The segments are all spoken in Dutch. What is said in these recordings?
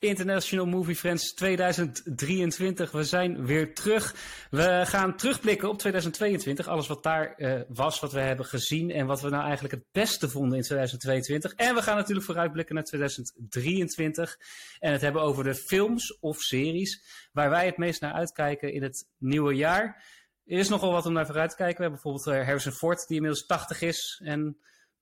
International Movie Friends 2023. We zijn weer terug. We gaan terugblikken op 2022. Alles wat daar uh, was, wat we hebben gezien en wat we nou eigenlijk het beste vonden in 2022. En we gaan natuurlijk vooruitblikken naar 2023. En het hebben over de films of series waar wij het meest naar uitkijken in het nieuwe jaar. Er is nogal wat om naar vooruit te kijken. We hebben bijvoorbeeld uh, Harrison Ford, die inmiddels 80 is en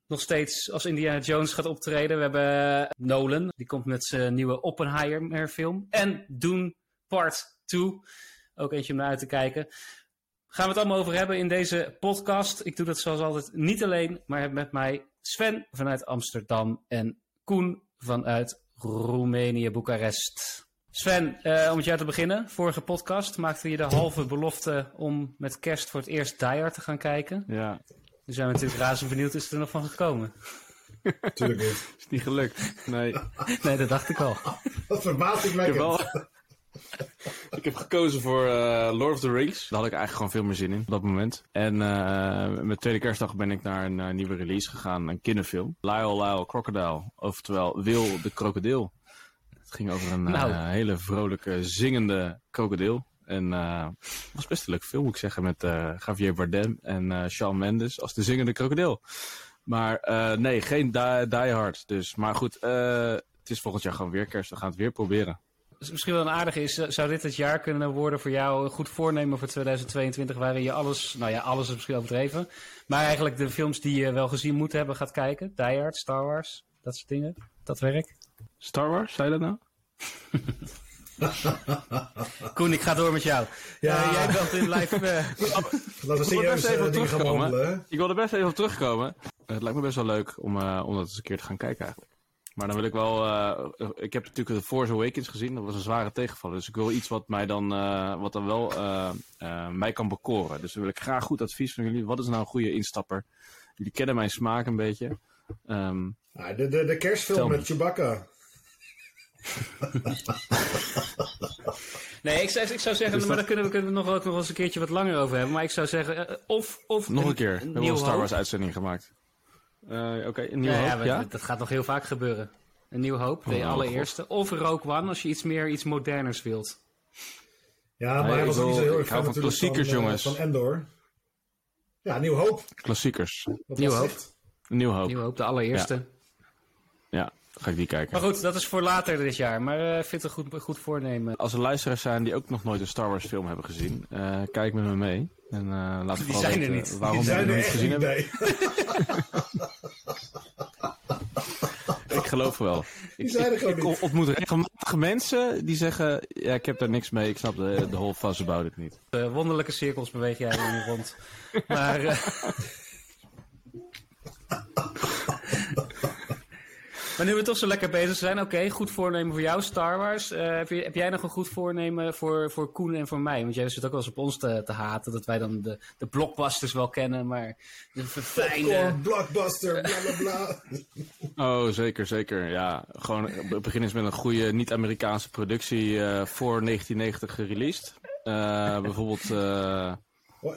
nog steeds als Indiana Jones gaat optreden. We hebben eh, Nolan, die komt met zijn nieuwe Oppenheimer film. En Dune Part 2, ook eentje om naar uit te kijken. Gaan we het allemaal over hebben in deze podcast. Ik doe dat zoals altijd niet alleen, maar heb met mij Sven vanuit Amsterdam en Koen vanuit Roemenië, Boekarest. Sven, uh, om met jou te beginnen. Vorige podcast maakte je de halve belofte om met kerst voor het eerst Die Hard te gaan kijken. Ja. Nu zijn we natuurlijk razend benieuwd, is het er nog van gekomen? Tuurlijk niet. Is niet gelukt. Nee. nee, dat dacht ik al. Dat verbaast ik mij wel. ik heb gekozen voor uh, Lord of the Rings. Daar had ik eigenlijk gewoon veel meer zin in op dat moment. En uh, met tweede kerstdag ben ik naar een uh, nieuwe release gegaan, een kinderfilm. Lyle Lyle Crocodile, oftewel Wil de Krokodil. Het ging over een nou. hele vrolijke, zingende krokodil. En uh, was best een leuk film, moet ik zeggen, met uh, Javier Bardem en uh, Shawn Mendes als de zingende krokodil. Maar nee, geen die, die Hard. Dus. Maar goed, het is volgend jaar gewoon weer kerst. We gaan het weer proberen. Dus misschien wel een aardige is, zou dit het jaar kunnen worden voor jou een goed voornemen voor 2022, waarin je alles, nou ja, alles is misschien overdreven, maar eigenlijk de films die je wel gezien moet hebben gaat kijken. Die Hard, Star Wars, dat soort dingen. Dat werkt. Star Wars, zei je dat nou? Koen, ik ga door met jou. Ja. Uh, jij bent in live... Uh... Laten we serieus even dingen gaan behandelen. Ik wil er best even op terugkomen. Het lijkt me best wel leuk om, uh, om dat eens een keer te gaan kijken eigenlijk. Maar dan wil ik wel... ik heb natuurlijk The Force Awakens gezien. Dat was een zware tegenvaller. Dus ik wil iets wat mij dan, wat dan wel mij kan bekoren. Dus dan wil ik graag goed advies van jullie. Wat is nou een goede instapper? Jullie kennen mijn smaak een beetje. Um, de, de, de kerstfilm met Chewbacca. nee, ik zou, ik zou zeggen, dus maar daar kunnen we, kunnen we nog, wel, nog eens een keertje wat langer over hebben. Maar ik zou zeggen, uh, of, of... Nog een, een keer, we hebben een Star Wars uitzending gemaakt. Uh, Oké, okay, een nieuwe ja, hoop, ja, Dat gaat nog heel vaak gebeuren. Een nieuwe hoop, de oh, allereerste. God. Of Rogue One, als je iets meer, iets moderners wilt. Ja, maar nee, hij was wil, niet zo heel erg van, van klassiekers, van, jongens. Van Endor. Ja, Nieuw Hoop. Klassiekers. Nieuw Hoop. Nieuw Hoop. Nieuw Hoop, de allereerste. Ga ik die kijken. Maar goed, dat is voor later dit jaar. Maar uh, vind het een goed, goed voornemen. Als er luisteraars zijn die ook nog nooit een Star Wars film hebben gezien, uh, kijk met me mee. En uh, laat die zijn er niet. waarom die zijn er niet gezien hebben. ik geloof wel. Die zijn er ik, ik, ik ontmoet regelmatig mensen die zeggen, ja, ik heb daar niks mee. Ik snap de, de whole fuss about it niet. Uh, wonderlijke cirkels beweeg jij hier rond. maar... Maar nu we toch zo lekker bezig zijn, oké, goed voornemen voor jou, Star Wars. Uh, heb, je, heb, jij nog een goed voornemen voor, voor Koen en voor mij? Want jij zit ook wel eens op ons te, te haten, dat wij dan de, de blockbusters wel kennen, maar de verfijnde... blockbuster, bla bla bla. Oh, zeker, zeker. Ja, gewoon begin eens met een goede niet-Amerikaanse productie uh, voor 1990 gereleased. Uh, bijvoorbeeld...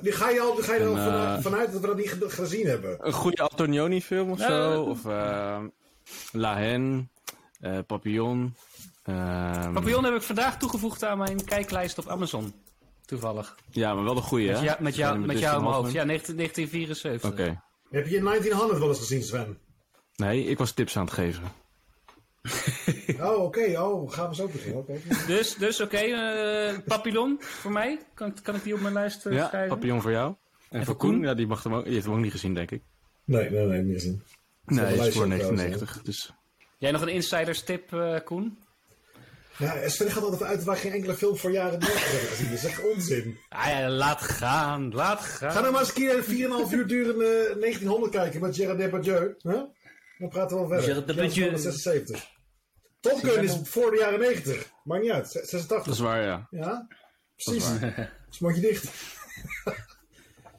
Die ga je al, ga je er al vanuit, vanuit dat we dat niet gezien hebben? Een goede Antonioni film of zo? Of La Haine, uh, Papillon. Uh, Papillon heb ik vandaag toegevoegd aan mijn kijklijst op Amazon. Toevallig. Ja, maar wel de goede, hè? Ja, met jou, met jou in mijn hoofd. Ja, 19, 1974. Oké. Okay. Heb je 1900 wel eens gezien, Sven? Nee, ik was tips aan het geven. oh, oké. Okay. Oh, gaan we zo beginnen. Okay. Dus, dus oké. Okay. Uh, Papillon voor mij. Kan, kan ik die op mijn lijst uh, ja, schrijven? Papillon voor jou. En, en voor Koen? Koen? Ja, die, mag hem ook, die heeft hem ook niet gezien, denk ik. Nee, nee, nee, niet gezien. Nee, het is voor 1990. Dus. Jij nog een insiders tip, uh, Koen? Ja, Sven gaat altijd uit waar geen enkele film voor jaren 90 hebben gezien. Dat is echt onzin. Ah, ja, laat gaan, laat gaan. Ga nou maar eens een keer een 4,5 uur durende 1900 kijken met Gerard Depardieu. Huh? Dan praten we wel verder. Gerard Depardieu. 76. Top Gun is voor de jaren 90. Maakt niet uit. 86. Dat is waar, ja. Ja, precies. Smotje dicht.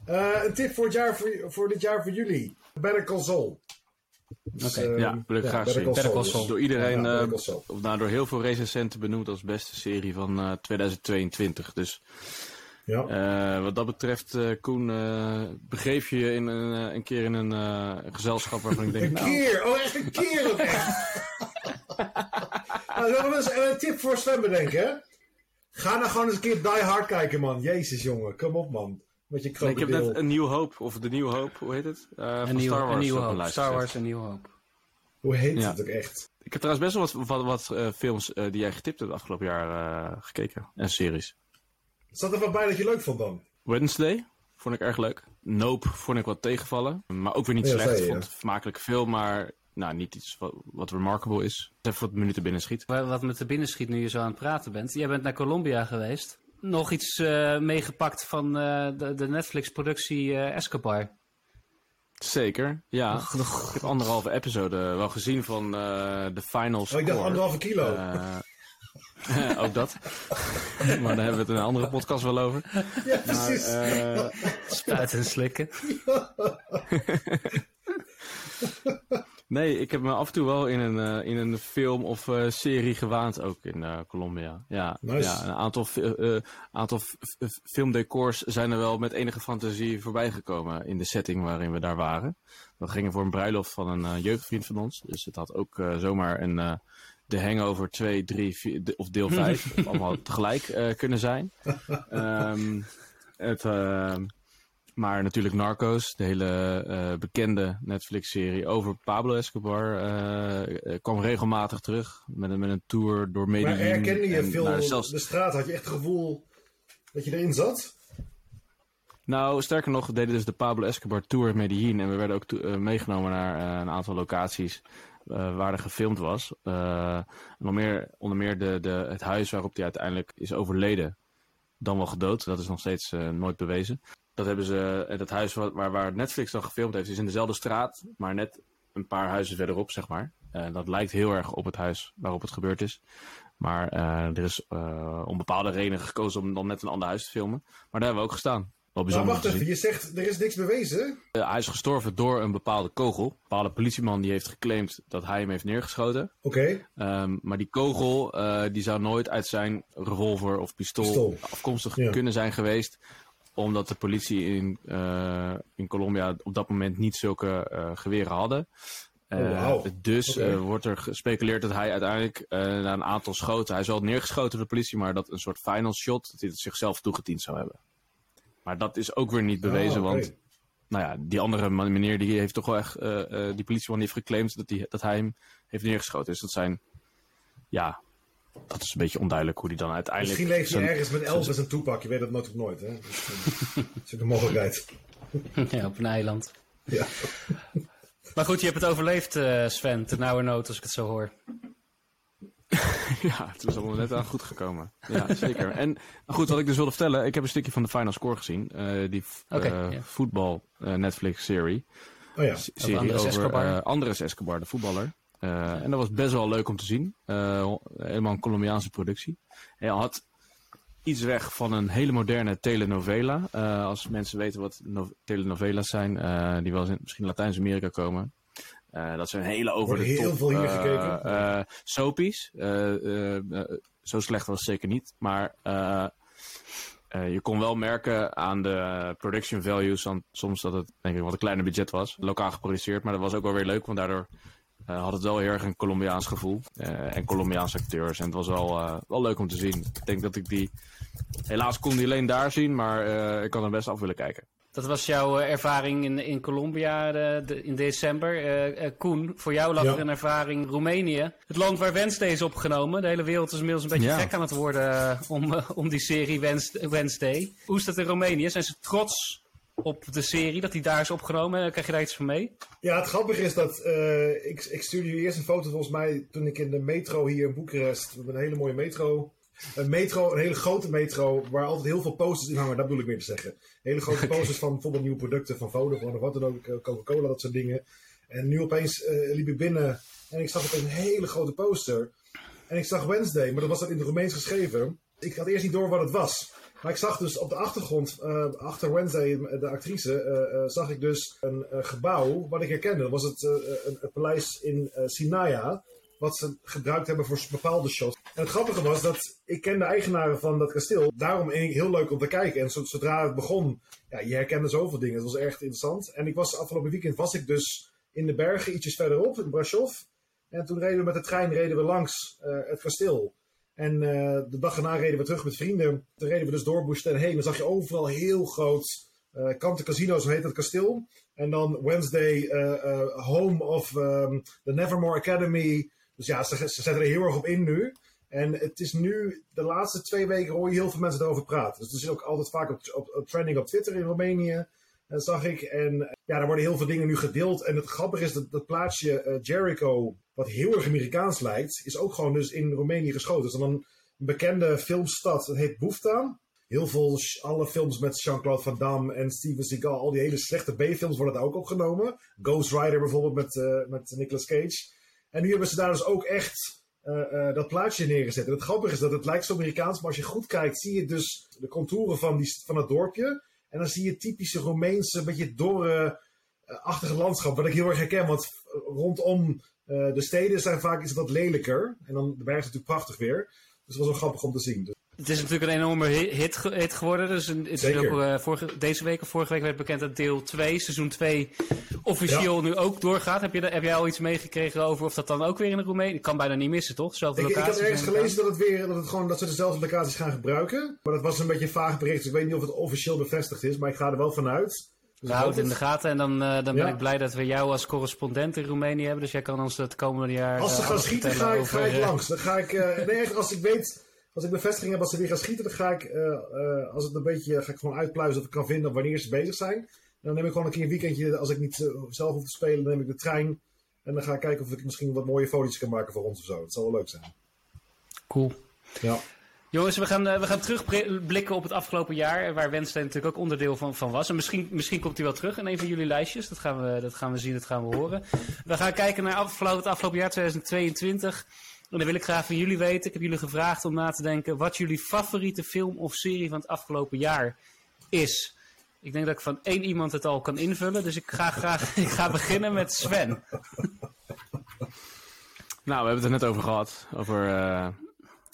uh, een tip voor, het jaar voor, voor dit jaar voor jullie. Better Call Dus, okay. uh, ja, wil ik graag zien. Dus door iedereen, ja, uh, of nou, door heel veel recensenten benoemd als beste serie van uh, 2022. Dus ja. wat dat betreft, Koen, begeef je je in een, een keer in een gezelschap waarvan ik denk... een nou, keer? Oh, echt een keer ook echt? Nou, eens een tip voor Sven bedenken, hè? Ga nou gewoon eens een keer Die Hard kijken, man. Jezus, jongen. Kom op, man. Met je Nee, ik heb net een nieuw hoop, of de nieuwe hoop, hoe heet het? Eh, van Een nieuwe, Star Wars Star. Wars, een nieuwe hoop. Hoe heet Ja. het ook echt? Ik heb trouwens best wel wat, wat, wat eh, films eh, die jij getipt hebt afgelopen jaar eh, gekeken. En series. Zat er wat bij dat je leuk vond dan? Wednesday vond ik erg leuk. Nope vond ik wat tegenvallen. Maar ook weer niet Ja, slecht. je, vond het een vermakelijke film, maar nou, niet iets wat, wat remarkable is. Even wat minuten binnen schiet. Wa- Wat met de binnenschiet nu je zo aan het praten bent. Jij bent naar Colombia geweest. Nog iets eh, meegepakt van eh, de, de Netflix-productie eh, Escobar. Zeker, ja. Ik heb anderhalve episode wel gezien van eh, de final Oh, ik dacht anderhalve kilo. Ook dat. maar daar hebben we het in een andere podcast wel over. ja, Maar, precies. eh, Spuiten en slikken. nee, ik heb me af en toe wel in een, eh, in een film of eh, serie gewaand, ook in eh, Colombia. Ja, Nice. ja een aantal, aantal filmdecors zijn er wel met enige fantasie voorbij gekomen in de setting waarin we daar waren. We gingen voor een bruiloft van een jeugdvriend van ons. Dus het had ook zomaar een The Hangover 2, 3 4, de- of deel 5 of allemaal tegelijk kunnen zijn. Ehm, het, ehm, maar natuurlijk Narcos, de hele eh, bekende Netflix-serie over Pablo Escobar, eh, kwam regelmatig terug met een, met een tour door maar Medellin. herkende je en, veel nou, zelfs- de straat? Had je echt het gevoel dat je erin zat? Nou, sterker nog, we deden dus de Pablo Escobar Tour in Medellin. En we werden ook eh, meegenomen naar een aantal locaties waar er gefilmd was. Onder meer, onder meer de, de, het huis waarop hij uiteindelijk is overleden. Dan wel gedood, dat is nog steeds nooit bewezen. Dat hebben ze, eh, dat huis waar, waar- Netflix dan gefilmd heeft, is in dezelfde straat, maar net een paar huizen verderop, zeg maar. Eh, dat lijkt heel erg op het huis waarop het gebeurd is. Maar eh, er is eh, om bepaalde redenen gekozen om dan net een ander huis te filmen. Maar daar hebben we ook gestaan. Wel Maar bijzonder wacht even, je zegt er is niks bewezen? Eh, hij is gestorven door een bepaalde kogel. Een bepaalde politieman die heeft geclaimd dat hij hem heeft neergeschoten. Oké, Ehm, maar die kogel eh, die zou nooit uit zijn revolver of pistool, Pistool. afkomstig Ja. kunnen zijn geweest. Omdat de politie in, eh, in Colombia op dat moment niet zulke eh, geweren hadden. Oh, Eh, dus wordt er gespeculeerd dat hij uiteindelijk na een aantal schoten... Hij is wel neergeschoten door de politie, maar dat een soort final shot... dat hij het zichzelf toegediend zou hebben. Maar dat is ook weer niet bewezen, Ah, oké. want nou ja, die andere meneer die heeft toch wel echt, die politieman die heeft geclaimd dat, die, dat hij hem heeft neergeschoten. Dus dat zijn, ja, dat is een beetje onduidelijk hoe die dan uiteindelijk... Misschien leeft hij zijn- ergens met Elvis en Toepak. Je weet dat nooit of nooit, hè? Dus, eh, dat is ook een mogelijkheid. ja, op een eiland. Ja. Maar goed, je hebt het overleefd, eh, Sven. Ten nauwe nood, als ik het zo hoor. Ja, het is allemaal net aan goed gekomen. Ja, zeker. En goed, wat ik dus wilde vertellen, ik heb een stukje van de Final Score gezien. eh, die eh, voetbal eh, Netflix-serie. Oh ja. S- serie Andres over Escobar. eh, Andres Escobar, de voetballer. Eh, en dat was best wel leuk om te zien. Eh, helemaal een Colombiaanse productie. Hij had iets weg van een hele moderne telenovela. Eh, als mensen weten wat no- telenovela's zijn, die wel eens in misschien Latijns-Amerika komen. Dat zijn hele over de Wordt heel top veel hier gekeken. soapies. Zo slecht was het zeker niet. Maar je kon wel merken aan de production values, soms dat het denk ik wat een kleiner budget was. Lokaal geproduceerd, maar dat was ook wel weer leuk, want daardoor eh, had het wel heel erg een Colombiaans gevoel. eh, en Colombiaanse acteurs. En het was wel, eh, wel leuk om te zien. Ik denk dat ik die... Helaas kon die alleen daar zien, maar eh, ik kan er best af willen kijken. Dat was jouw ervaring in, in Colombia de, de- in december. Koen, voor jou lag Ja. er een ervaring Roemenië. Het land waar Wednesday is opgenomen. De hele wereld is inmiddels een beetje Ja. gek aan het worden om, om die serie Wednes- Wednesday. Hoe is dat in Roemenië? Zijn ze trots op de serie dat die daar is opgenomen? Krijg je daar iets van mee? Ja, het grappige is dat eh, ik, ik stuurde jullie eerst een foto volgens mij toen ik in de metro hier in Boekarest. We hebben een hele mooie metro. Een metro, een hele grote metro, waar altijd heel veel posters in hangen. Dat bedoel ik meer te zeggen. Hele grote posters van bijvoorbeeld nieuwe producten van Vodafone of wat dan ook. eh, Coca-Cola, dat soort dingen. En nu opeens eh, liep ik binnen en ik zag opeens een hele grote poster. En ik zag Wednesday, maar dat was dan in het Roemeens geschreven. Ik had eerst niet door wat het was. Maar ik zag dus op de achtergrond, eh, achter Wednesday, de actrice, eh, eh, zag ik dus een eh, gebouw wat ik herkende. Dat was het, eh, een, paleis in eh Sinaia, wat ze gebruikt hebben voor bepaalde shots. En het grappige was dat ik ken de eigenaren van dat kasteel. Daarom heel leuk om te kijken. En zo- zodra het begon, ja, je herkende zoveel dingen. Het was echt interessant. En ik was afgelopen weekend was ik dus in de bergen, ietsjes verderop, in Brasov. En toen reden we met de trein reden we langs het kasteel. En de dag erna reden we terug met vrienden. Toen reden we dus door Bushten heen. Dan zag je overal heel groot uh, Kante Casino, zo heet het kasteel. En dan Wednesday, home of um, the Nevermore Academy. Dus ja, ze, ze zetten er heel erg op in nu. En het is nu, de laatste twee weken hoor je heel veel mensen erover praten. Dus het is ook altijd vaak op, op, trending op Twitter in Roemenië, dat eh, zag ik. En eh, ja, er worden heel veel dingen nu gedeeld. En het grappige is dat dat plaatsje uh, Jericho, wat heel erg Amerikaans lijkt, is ook gewoon dus in Roemenië geschoten. Dus dan een bekende filmstad, dat heet Boefta. Heel veel, alle films met Jean-Claude Van Damme en Steven Seagal, al die hele slechte B-films worden daar ook opgenomen. Ghost Rider bijvoorbeeld met, met Nicolas Cage. En nu hebben ze daar dus ook echt dat plaatje neergezet. En het grappige is dat het lijkt zo Amerikaans, maar als je goed kijkt, zie je dus de contouren van, die, van het dorpje. En dan zie je typische Romeinse, beetje dorre-achtige landschap, wat ik heel erg herken. Want rondom uh, de steden zijn vaak het wat lelijker. En dan de berg natuurlijk prachtig weer. Dus het was wel grappig om te zien. Het is natuurlijk een enorme hit, hit geworden. Dus het is ook, uh, vorige, deze week of vorige week werd bekend dat deel 2, seizoen 2, officieel nu ook doorgaat. Heb, je, heb jij al iets meegekregen over of dat dan ook weer in de Roemenië? Ik kan bijna niet missen, toch? Zelfde ik, ik heb ergens gelezen dat, het weer, dat, het gewoon, dat ze dezelfde locaties gaan gebruiken. Maar dat was een beetje een vaag bericht. Dus ik weet niet of het officieel bevestigd is, maar ik ga er wel vanuit. Dus we houden het in de gaten en dan, uh, dan ben ik blij dat we jou als correspondent in Roemenië hebben. Dus jij kan ons het komende jaar. Als ze gaan schieten, ga ik, ga ik langs. Dan ga ik. Uh, nee, echt, als ik weet als ik bevestiging heb als ze weer gaan schieten, dan ga ik, uh, uh, als het een beetje, ga ik gewoon uitpluizen of ik kan vinden wanneer ze bezig zijn. En dan neem ik gewoon een keer een weekendje, als ik niet zelf hoef te spelen, dan neem ik de trein. En dan ga ik kijken of ik misschien wat mooie foto's kan maken voor ons of zo. Dat zal wel leuk zijn. Cool. Ja. Jongens, we gaan, we gaan terugblikken op het afgelopen jaar, waar Wednesday natuurlijk ook onderdeel van, van was. En misschien, misschien komt hij wel terug in een van jullie lijstjes. Dat gaan, we, dat gaan we zien, dat gaan we horen. We gaan kijken naar afgelopen, het afgelopen jaar 2022. En dan wil ik graag van jullie weten. Ik heb jullie gevraagd om na te denken wat jullie favoriete film of serie van het afgelopen jaar is. Ik denk dat ik van één iemand het al kan invullen. Dus ik ga graag ik ga beginnen met Sven. Nou, we hebben het er net over gehad. Over uh,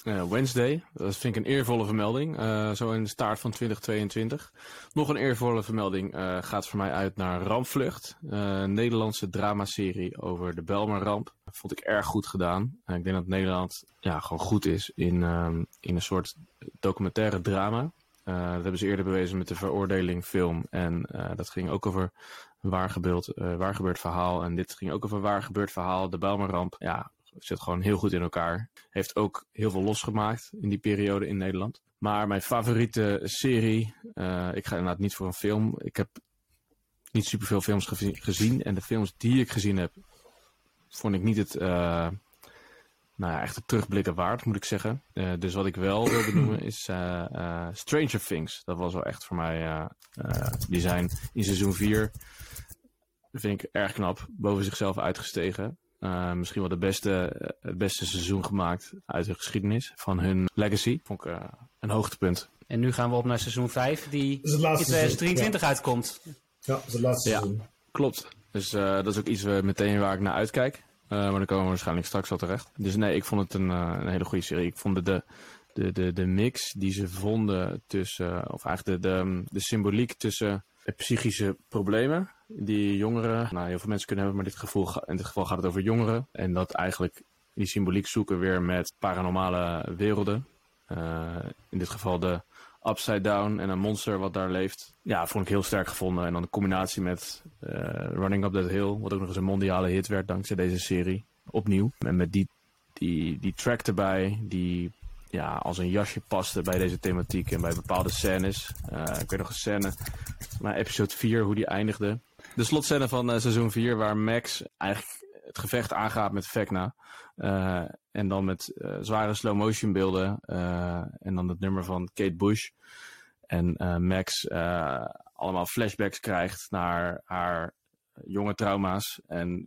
Wednesday. Dat vind ik een eervolle vermelding. Uh, zo in de start van 2022. Nog een eervolle vermelding gaat voor mij uit naar Rampvlucht. een Nederlandse dramaserie over de Belmer-ramp vond ik erg goed gedaan. Ik denk dat Nederland ja, gewoon goed is in, um, in een soort documentaire drama. Dat hebben ze eerder bewezen met de veroordeling film. En dat ging ook over waar, gebeurd, uh, waar gebeurd verhaal. En dit ging ook over waar gebeurd verhaal. De Bijlmerramp, ja, zit gewoon heel goed in elkaar. Heeft ook heel veel losgemaakt in die periode in Nederland. Maar mijn favoriete serie, ik ga inderdaad niet voor een film. Ik heb niet superveel films gezien. En de films die ik gezien heb, vond ik niet het, uh, nou ja, echt het terugblikken waard, moet ik zeggen. Uh, dus wat ik wel wil benoemen is Stranger Things. Dat was wel echt voor mij, die zijn in seizoen 4, vind ik erg knap, boven zichzelf uitgestegen. Misschien wel de beste, het beste seizoen gemaakt uit de geschiedenis van hun legacy. Vond ik een hoogtepunt. En nu gaan we op naar seizoen 5, die in 2023 uitkomt. Ja, dat is het laatste seizoen. Klopt. Dus uh, dat is ook iets meteen waar ik naar uitkijk. Uh, maar dan komen we waarschijnlijk straks wel terecht. Dus nee, ik vond het een, een hele goede serie. Ik vond de, de, de, de mix die ze vonden tussen, of eigenlijk de, de, de symboliek tussen psychische problemen die jongeren, nou heel veel mensen kunnen hebben, maar dit gevoel, in dit geval gaat het over jongeren. En dat eigenlijk die symboliek zoeken weer met paranormale werelden. in dit geval de Upside Down en een monster wat daar leeft. Ja, vond ik heel sterk gevonden. En dan de combinatie met uh, Running Up That Hill, wat ook nog eens een mondiale hit werd dankzij deze serie. Opnieuw. En met die, die, die track erbij, die ja, als een jasje paste bij deze thematiek en bij bepaalde scènes. Uh, ik weet nog een scène, maar episode 4, hoe die eindigde. De slotscène van uh, seizoen 4, waar Max eigenlijk het gevecht aangaat met Vecna. Uh, en dan met uh, zware slow motion beelden. En dan het nummer van Kate Bush. En Max allemaal flashbacks krijgt naar haar jonge trauma's. En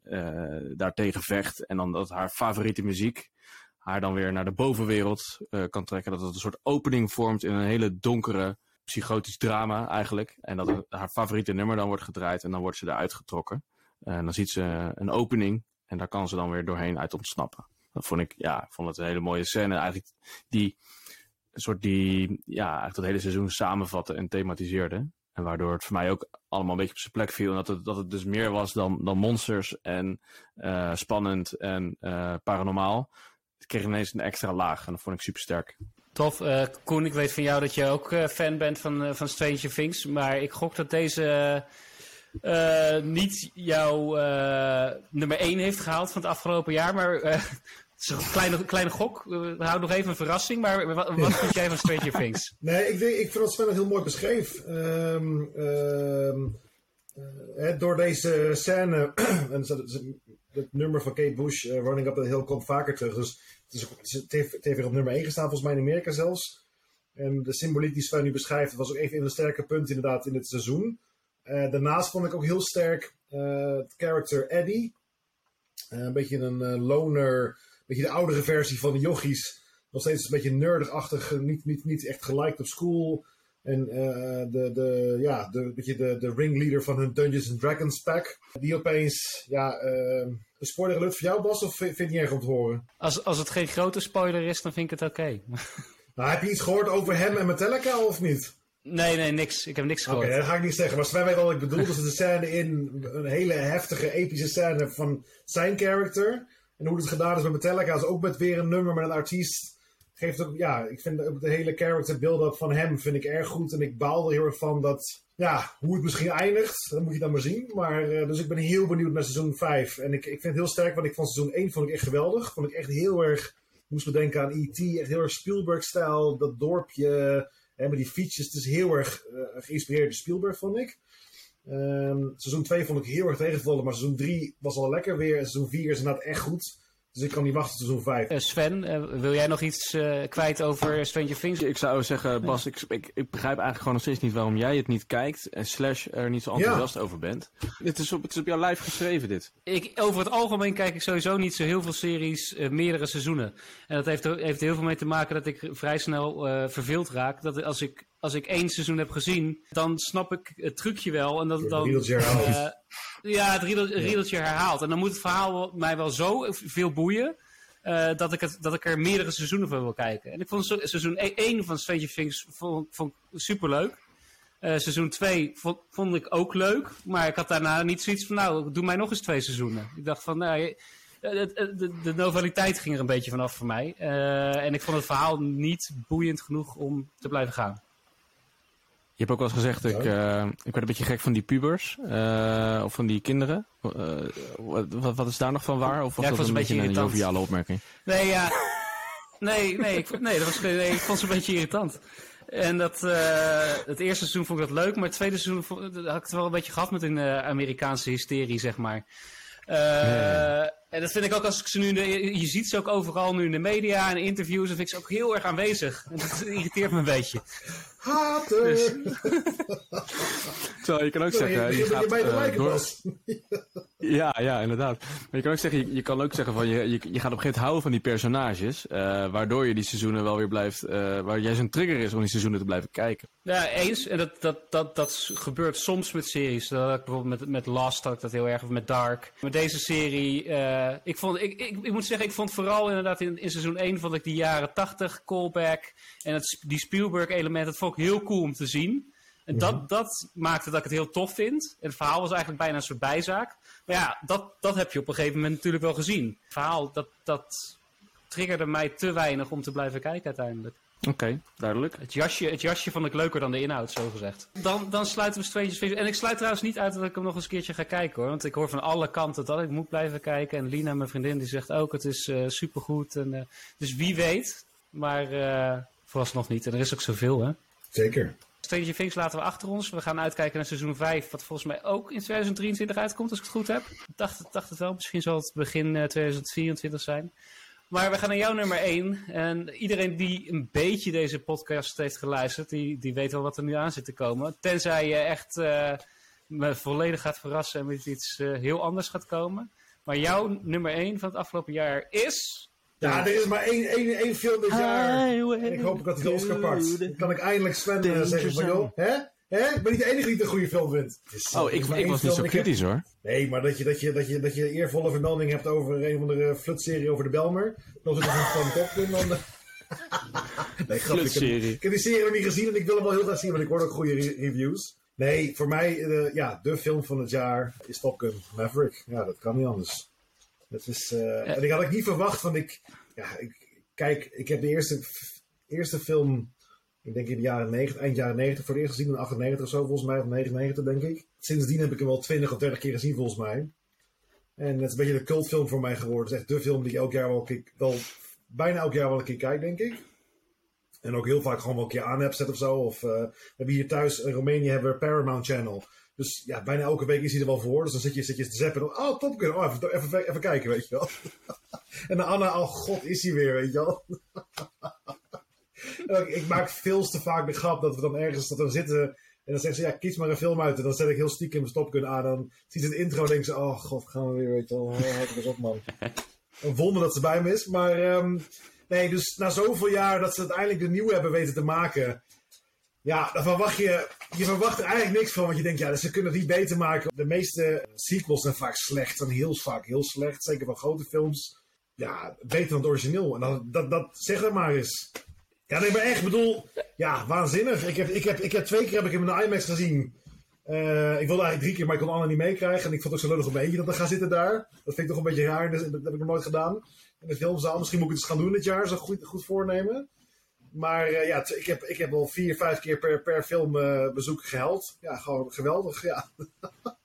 daartegen vecht. En dan dat haar favoriete muziek haar dan weer naar de bovenwereld kan trekken. Dat het een soort opening vormt in een hele donkere psychotisch drama eigenlijk. En dat haar favoriete nummer dan wordt gedraaid en dan wordt ze eruit getrokken. En dan ziet ze een opening en daar kan ze dan weer doorheen uit ontsnappen. Dat vond ik, ja, vond het een hele mooie scène. Eigenlijk die, een soort die, ja, eigenlijk het hele seizoen samenvatte en thematiseerde. En waardoor het voor mij ook allemaal een beetje op zijn plek viel. En dat het, dat het dus meer was dan, dan monsters en uh, spannend en uh, paranormaal. Het kreeg ineens een extra laag en dat vond ik super sterk. Tof. Uh, Koen, ik weet van jou dat je ook fan bent van, van Stranger Things. Maar ik gok dat deze niet jouw nummer 1 heeft gehaald van het afgelopen jaar. Maar het is een kleine, kleine gok. We houden nog even een verrassing. Maar wat, wat vind jij van Stranger Things? Nee, ik, denk, ik vind dat Sven het heel mooi beschreef. Um, um, uh, door deze scène, en het nummer van Kate Bush, Running Up the Hill, komt vaker terug. Dus is, het, weer op nummer 1 gestaan, volgens mij in Amerika zelfs. En de symboliek die Sven nu beschrijft, was ook even een sterke punt inderdaad in het seizoen. Uh, daarnaast vond ik ook heel sterk het character Eddie. een beetje een loner beetje de oudere versie van de yogis. Nog steeds een beetje nerdig-achtig, niet, niet, niet echt geliked op school. En uh, de, de, ja, de, beetje de, de ringleader van hun Dungeons and Dragons pack. Die opeens, ja, uh, een spoiler alert voor jou Bas, of vind je niet erg om te horen? Als, als het geen grote spoiler is, dan vind ik het oké. Okay. nou, heb je iets gehoord over hem en Metallica of niet? Nee, nee, niks. Ik heb niks gehoord. Oké, okay, dat ga ik niet zeggen. Maar Sven weet wat ik bedoel. Dus de scène in, een hele heftige, epische scène van zijn character. En hoe het gedaan is met Metallica, is ook met weer een nummer met een artiest. Geeft ook, ja, ik vind de, hele character build-up van hem vind ik erg goed. En ik baal er heel erg van dat, ja, hoe het misschien eindigt, dat moet je dan maar zien. Maar, uh, dus ik ben heel benieuwd naar seizoen 5. En ik, ik vind het heel sterk, want ik van seizoen 1 vond ik echt geweldig. Vond ik echt heel erg, moest bedenken aan E.T., echt heel erg Spielberg-stijl. Dat dorpje, hè, met die fietsjes, het is heel erg uh, geïnspireerd door Spielberg, vond ik. Um, seizoen 2 vond ik heel erg tegenvallen, maar seizoen 3 was al lekker weer. En seizoen 4 is inderdaad echt goed. Dus ik kan niet wachten tot seizoen 5. Uh, Sven, uh, wil jij nog iets uh, kwijt over Stranger Things? Ik zou zeggen, Bas, ik, ik, ik, begrijp eigenlijk gewoon nog steeds niet waarom jij het niet kijkt en slash er niet zo enthousiast ja. over bent. Dit is op, het is op jouw lijf geschreven, dit. Ik, over het algemeen kijk ik sowieso niet zo heel veel series, meerdere seizoenen. En dat heeft, heeft heel veel mee te maken dat ik vrij snel verveeld raak. Dat als ik, als ik één seizoen heb gezien, dan snap ik het trucje wel. En dat, dan, ja, het riedeltje herhaalt. En dan moet het verhaal mij wel zo veel boeien. Uh, dat, ik het, dat ik er meerdere seizoenen van wil kijken. En ik vond seizoen 1 van Stranger Things vond, vond super leuk. Uh, seizoen 2 vond, vond, ik ook leuk. Maar ik had daarna niet zoiets van, nou, doe mij nog eens twee seizoenen. Ik dacht van, nou, de, de, de novaliteit ging er een beetje vanaf voor mij. Uh, en ik vond het verhaal niet boeiend genoeg om te blijven gaan. Je hebt ook wel eens gezegd, ik, uh, ik werd een beetje gek van die pubers. Uh, of van die kinderen. Uh, wat, wat, is daar nog van waar? Of was ja, dat een, beetje een joviale opmerking? Nee, ja. Nee, nee, ik, nee, dat was, nee, ik vond ze een beetje irritant. En dat, het eerste seizoen vond ik dat leuk, maar het tweede seizoen vond, had ik het wel een beetje gehad met een Amerikaanse hysterie, zeg maar. Ja. En dat vind ik ook als ik ze nu, de, je ziet ze ook overal nu in de media en interviews, dan vind ik ze ook heel erg aanwezig. En dat irriteert me een beetje. Haten! Dus. Zo, je kan ook zeggen... Je, je, gaat, bij de uh, door... ja, ja, inderdaad. Maar je kan ook zeggen, je, je kan ook zeggen van je, je, je gaat op een gegeven moment houden van die personages, uh, waardoor je die seizoenen wel weer blijft, uh, waar jij zo'n trigger is om die seizoenen te blijven kijken. Ja, eens. En dat, dat, dat, dat gebeurt soms met series. Dat bijvoorbeeld met, met Lost had ik dat heel erg, of met Dark. Met deze serie, uh, ik, vond, ik, ik, ik, moet zeggen, ik vond vooral inderdaad in, in seizoen 1 vond ik die jaren 80 callback en het, die Spielberg element, dat vond ik heel cool om te zien. En dat, mhm. dat maakte dat ik het heel tof vind. En het verhaal was eigenlijk bijna een soort bijzaak. Maar ja, dat, dat heb je op een gegeven moment natuurlijk wel gezien. Het verhaal, dat, dat triggerde mij te weinig om te blijven kijken uiteindelijk. Oké, okay, duidelijk. Het jasje, het jasje vond ik leuker dan de inhoud, zo gezegd. Dan, dan sluiten we Stranger Things. En ik sluit trouwens niet uit dat ik hem nog eens een keertje ga kijken hoor. Want ik hoor van alle kanten dat ik moet blijven kijken. En Lina, mijn vriendin, die zegt ook het is uh, supergoed. En, uh, dus wie weet. Maar uh, vooralsnog niet. En er is ook zoveel hè. Zeker. Stranger Things laten we achter ons. We gaan uitkijken naar seizoen 5, wat volgens mij ook in 2023 uitkomt, als ik het goed heb. Ik dacht, dacht het wel, misschien zal het begin 2024 zijn. Maar we gaan naar jouw nummer 1. En iedereen die een beetje deze podcast heeft geluisterd, die, die weet wel wat er nu aan zit te komen. Tenzij je echt uh, me volledig gaat verrassen en met iets uh, heel anders gaat komen. Maar jouw nummer 1 van het afgelopen jaar is... Ja, er is maar één, één, één film dit jaar. En ik hoop dat hij de Oscar pakt. Dan kan ik eindelijk Sven uh, zeggen van, joh, hè? Hè? Ik ben niet de enige die het een goede film vindt. Oh, ik, ik was niet zo kritisch hoor. Nee, maar dat je, dat, je, dat, je, dat je eervolle vermelding hebt over een of andere flutserie over de Belmer. Dan is het een van top dan... nee, grap, ik, heb, ik heb die serie nog niet gezien en ik wil hem wel heel graag zien, want ik hoor ook goede re reviews. Nee, voor mij, uh, ja, de film van het jaar is Top Gun Maverick. Ja, dat kan niet anders. Dat is, uh, En ik had ik niet verwacht, want ik, ja, ik, kijk, ik heb de eerste, eerste film, ik denk in de jaren 90, eind jaren 90 voor het eerst gezien, in 98 of zo volgens mij, of 99 denk ik. Sindsdien heb ik hem wel 20 of 30 keer gezien volgens mij. En het is een beetje de cultfilm voor mij geworden. Het is echt de film die ik elk jaar wel, wel bijna elk jaar wel een keer kijk, denk ik. En ook heel vaak gewoon wel een keer aan heb zet of zo. Of uh, we hebben hier thuis in Roemenië hebben we Paramount Channel. Dus ja, bijna elke week is hij er wel voor. Dus dan zit je, zit je te zappen. En, oh, Top. Oh, even, even, even kijken, weet je wel. en dan Anna, oh god, is hij weer, weet je wel. ik maak veel te vaak de grap dat we dan ergens dat we zitten. En dan zeggen ze, ja, kies maar een film uit. En dan zet ik heel stiekem Top Gun aan. Dan ziet ze het intro en denken ze, oh god, gaan we weer, weet je wel. Houd eens op, man. Een wonder dat ze bij me is. Maar um, nee, dus na zoveel jaar dat ze uiteindelijk de nieuwe hebben weten te maken. Ja, dan verwacht je, je verwacht er eigenlijk niks van. Want je denkt, ja, ze kunnen die beter maken. De meeste sequels zijn vaak slecht. En heel vaak heel slecht. Zeker van grote films. Ja, beter dan het origineel. En dan, dat, dat, zeg het maar eens. Ja, nee, maar echt, bedoel, ja, waanzinnig. Ik heb, ik heb, ik heb twee keer heb ik hem in de IMAX gezien. Uh, ik wilde eigenlijk drie keer, maar ik kon allemaal niet meekrijgen. En ik vond het ook zo op mijn eentje dat we gaan zitten daar. Dat vind ik toch een beetje raar. Dus dat heb ik nog nooit gedaan. In de filmzaal. Misschien moet ik het eens gaan doen dit jaar. Een goed, goed voornemen. Maar uh, ja, ik heb, ik heb al vier, vijf keer per, per film uh, bezoek gehaald. Ja, gewoon geweldig. Ja.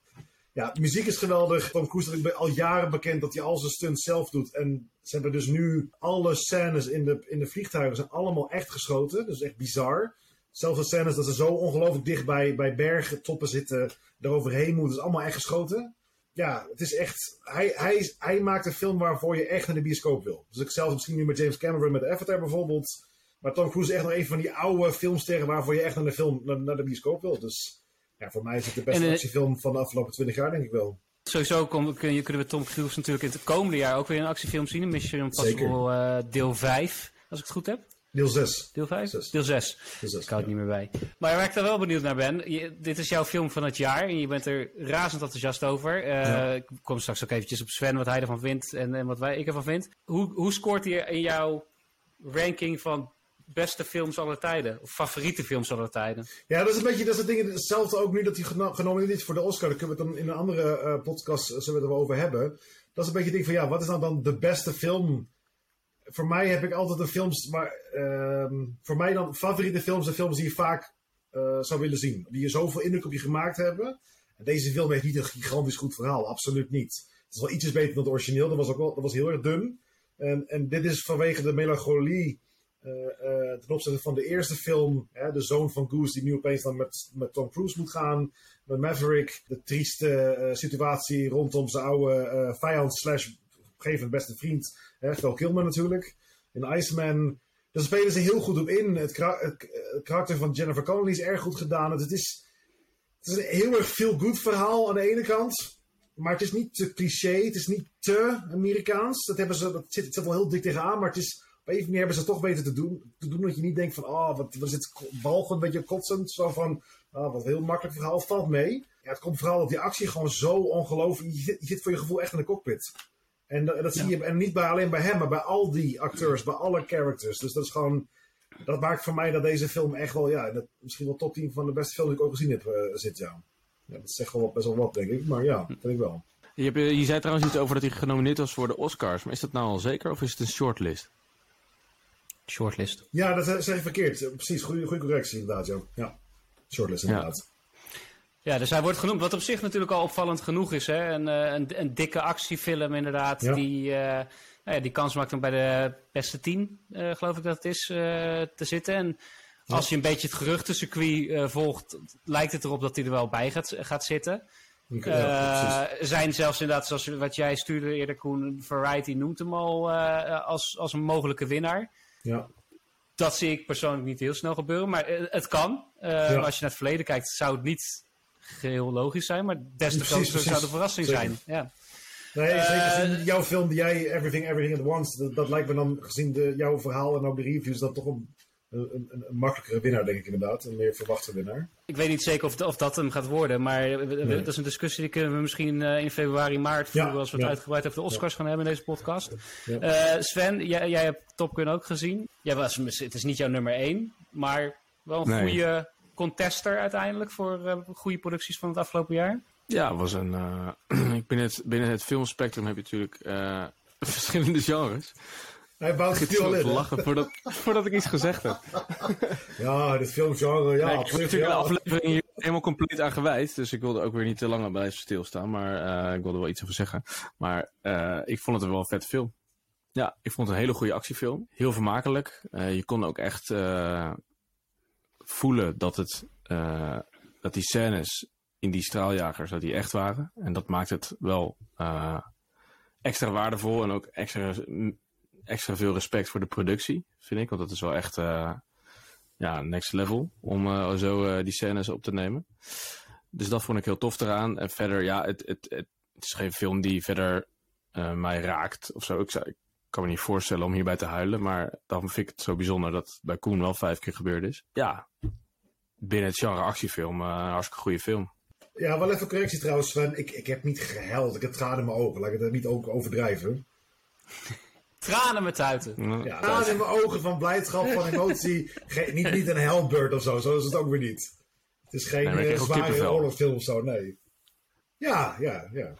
ja, muziek is geweldig. Tom Cruise is al jaren bekend dat hij al zijn stunts zelf doet. En ze hebben dus nu alle scènes in de, in de vliegtuigen zijn allemaal echt geschoten. Dus echt bizar. Zelfs de scènes dat ze zo ongelooflijk dicht bij, bij bergtoppen zitten, eroverheen moeten. is allemaal echt geschoten. Ja, het is echt. Hij, hij, hij maakt een film waarvoor je echt naar de bioscoop wil. Dus ik zelfs misschien nu met James Cameron met Avatar bijvoorbeeld. Maar Tom Cruise is echt nog een van die oude filmsterren waarvoor je echt naar de, film, naar, naar de bioscoop wil. Dus ja, voor mij is het de beste en, actiefilm van de afgelopen 20 jaar, denk ik wel. Sowieso kun je, kunnen we Tom Cruise natuurlijk in het komende jaar ook weer een actiefilm zien. Mission Impossible uh, deel 5, als ik het goed heb. Deel 6. Deel 5? Deel 6. Deel 6. Ik hou het niet meer bij. Maar waar ik daar wel benieuwd naar ben, je, dit is jouw film van het jaar en je bent er razend enthousiast over. Uh, ja. Ik kom straks ook eventjes op Sven, wat hij ervan vindt en, en wat wij, ik ervan vind. Hoe, hoe scoort hij in jouw ranking van beste films aller tijden? Of favoriete films aller tijden? Ja, dat is een beetje dat soort dingen. Hetzelfde ook nu dat hij genomineerd is voor de Oscar. Daar kunnen we het dan in een andere uh, podcast zullen we erover hebben. Dat is een beetje het ding van ja, wat is nou dan de beste film? Voor mij heb ik altijd de films, maar uh, voor mij dan favoriete films de films die je vaak uh, zou willen zien. Die je zoveel indruk op je gemaakt hebben. En deze film heeft niet een gigantisch goed verhaal, absoluut niet. Het is wel ietsjes beter dan het origineel, dat was ook wel, dat was heel erg dun. En, en dit is vanwege de melancholie ten opzichte van de eerste film, hè, de zoon van Goose die nu opeens dan met, met Tom Cruise moet gaan. Met Maverick, de trieste uh, situatie rondom zijn oude vijand slash op beste vriend. Hè, Kilmer natuurlijk. In Iceman. Daar spelen ze heel goed op in. Het, het, karakter van Jennifer Connelly is erg goed gedaan. Het, is, het is een heel erg veel goed verhaal aan de ene kant. Maar het is niet te cliché. Het is niet te Amerikaans. Dat, hebben ze, dat zit, het wel heel dik tegenaan. Maar het is op een hebben ze toch weten te doen. Te doen dat je niet denkt van, oh, wat, wat is het walgend, een beetje kotsend. Zo van, oh, wat heel makkelijk verhaal, valt mee. Ja, het komt vooral dat die actie gewoon zo ongelooflijk... Je, je zit voor je gevoel echt in de cockpit. En dat, dat zie je en niet bij, alleen bij hem, maar bij al die acteurs, bij alle characters. Dus dat is gewoon... Dat maakt voor mij dat deze film echt wel, ja, dat, misschien wel top 10 van de beste films die ik ook gezien heb uh, zit, ja. ja. Dat zegt wel best wel wat, denk ik. Maar ja, dat vind ik wel. Je, hebt, je zei trouwens iets over dat hij genomineerd was voor de Oscars. Maar is dat nou al zeker of is het een shortlist? Shortlist. Ja, dat zeg je verkeerd. Precies, goede, goede correctie inderdaad, Jo. Ja, shortlist inderdaad. Ja. dus hij wordt genoemd, wat op zich natuurlijk al opvallend genoeg is. Hè? Een, eh, een, een dikke actiefilm inderdaad, die, uh, nou ja, die kans maakt om bij de beste tien, uh, geloof ik dat het is, te zitten. En als je een beetje het geruchtencircuit volgt, lijkt het erop dat hij er wel bij gaat, gaat zitten. Ja, zijn zelfs inderdaad, zoals wat jij stuurde eerder, Koen, Variety noemt hem al als, als een mogelijke winnaar. Ja. Dat zie ik persoonlijk niet heel snel gebeuren, maar eh, het kan. Uh, Als je naar het verleden kijkt, zou het niet heel logisch zijn, maar des te groter zou de verrassing zijn. Ja. Nee, zeker uh, jouw film, die jij Everything, Everything at Once, dat, dat, lijkt me dan gezien de, jouw verhaal en ook de reviews, dat toch een een, een, een, makkelijkere winnaar, denk ik inderdaad. Een meer verwachte winnaar. Ik weet niet zeker of, of dat hem gaat worden. Maar dat is een discussie die kunnen we misschien uh, in februari, maart voeren. als we het uitgebreid over de Oscars gaan hebben in deze podcast. Uh, Sven, jij, jij hebt Top Gun ook gezien. Jij was, het is niet jouw nummer één. Maar wel een goede contester uiteindelijk voor uh, goede producties van het afgelopen jaar? Ja, was een. Uh, binnen, het, binnen het filmspectrum heb je natuurlijk uh, verschillende genres. Hij bouwt het al in. lachen voordat, voordat ik iets gezegd heb. Ja, dit filmgenre, ja. Nee, ik heb natuurlijk de aflevering hier helemaal compleet aan gewijd. Dus ik wilde ook weer niet te lang bij stilstaan. Maar uh, ik wilde wel iets over zeggen. Maar uh, ik vond het wel een vet film. Ja, ik vond het een hele goede actiefilm. Heel vermakelijk. Uh, je kon ook echt voelen dat, het, dat die scènes in die straaljagers dat die echt waren. En dat maakt het wel extra waardevol en ook extra extra veel respect voor de productie, vind ik. Want dat is wel echt uh, ja, next level om uh, zo uh, die scènes op te nemen. Dus dat vond ik heel tof eraan. En verder, ja, het, het, het, is geen film die verder mij raakt of zo. Ik, ik kan me niet voorstellen om hierbij te huilen. Maar daarom vind ik het zo bijzonder dat het bij Koen wel vijf keer gebeurd is. Ja, binnen het genre actiefilm, een hartstikke goede film. Ja, wel even correctie trouwens. Ik, ik heb niet gehuild. Ik heb tranen in mijn ogen. Laat ik het niet ook overdrijven. Tranen met tuiten. Ja, tranen in mijn ogen van blijdschap, van emotie. niet, niet een Hellbird of zo, zo is het ook weer niet. Het is geen nee, uh, zware oorlogsfilm of zo, nee. Ja, ja, ja.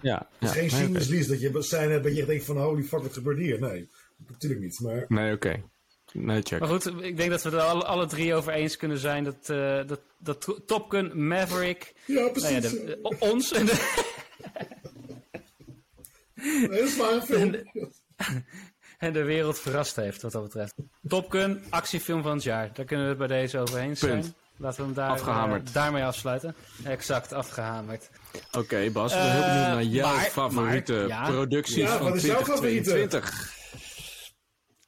ja het is geen nee, dat je zijn hebt dat je denkt van holy fuck, wat gebeurt hier? Nee, natuurlijk niet. Maar... Nee, oké. Okay. Nee, check. Maar goed, ik denk dat we er alle, alle drie over eens kunnen zijn dat, uh, dat, dat Top Gun, Maverick... Ja, precies. Nou ja, de, ons en de... nee, dat is maar een film. en de wereld verrast heeft wat dat betreft. Top Gun, actiefilm van het jaar. Daar kunnen we het bij deze overheen zijn. Laten we hem daar, afgehamerd. Uh, daarmee afsluiten. Exact, afgehamerd. Oké, okay, Bas, we zijn heel benieuwd naar jouw maar, favoriete maar, ja. producties ja, van 2022.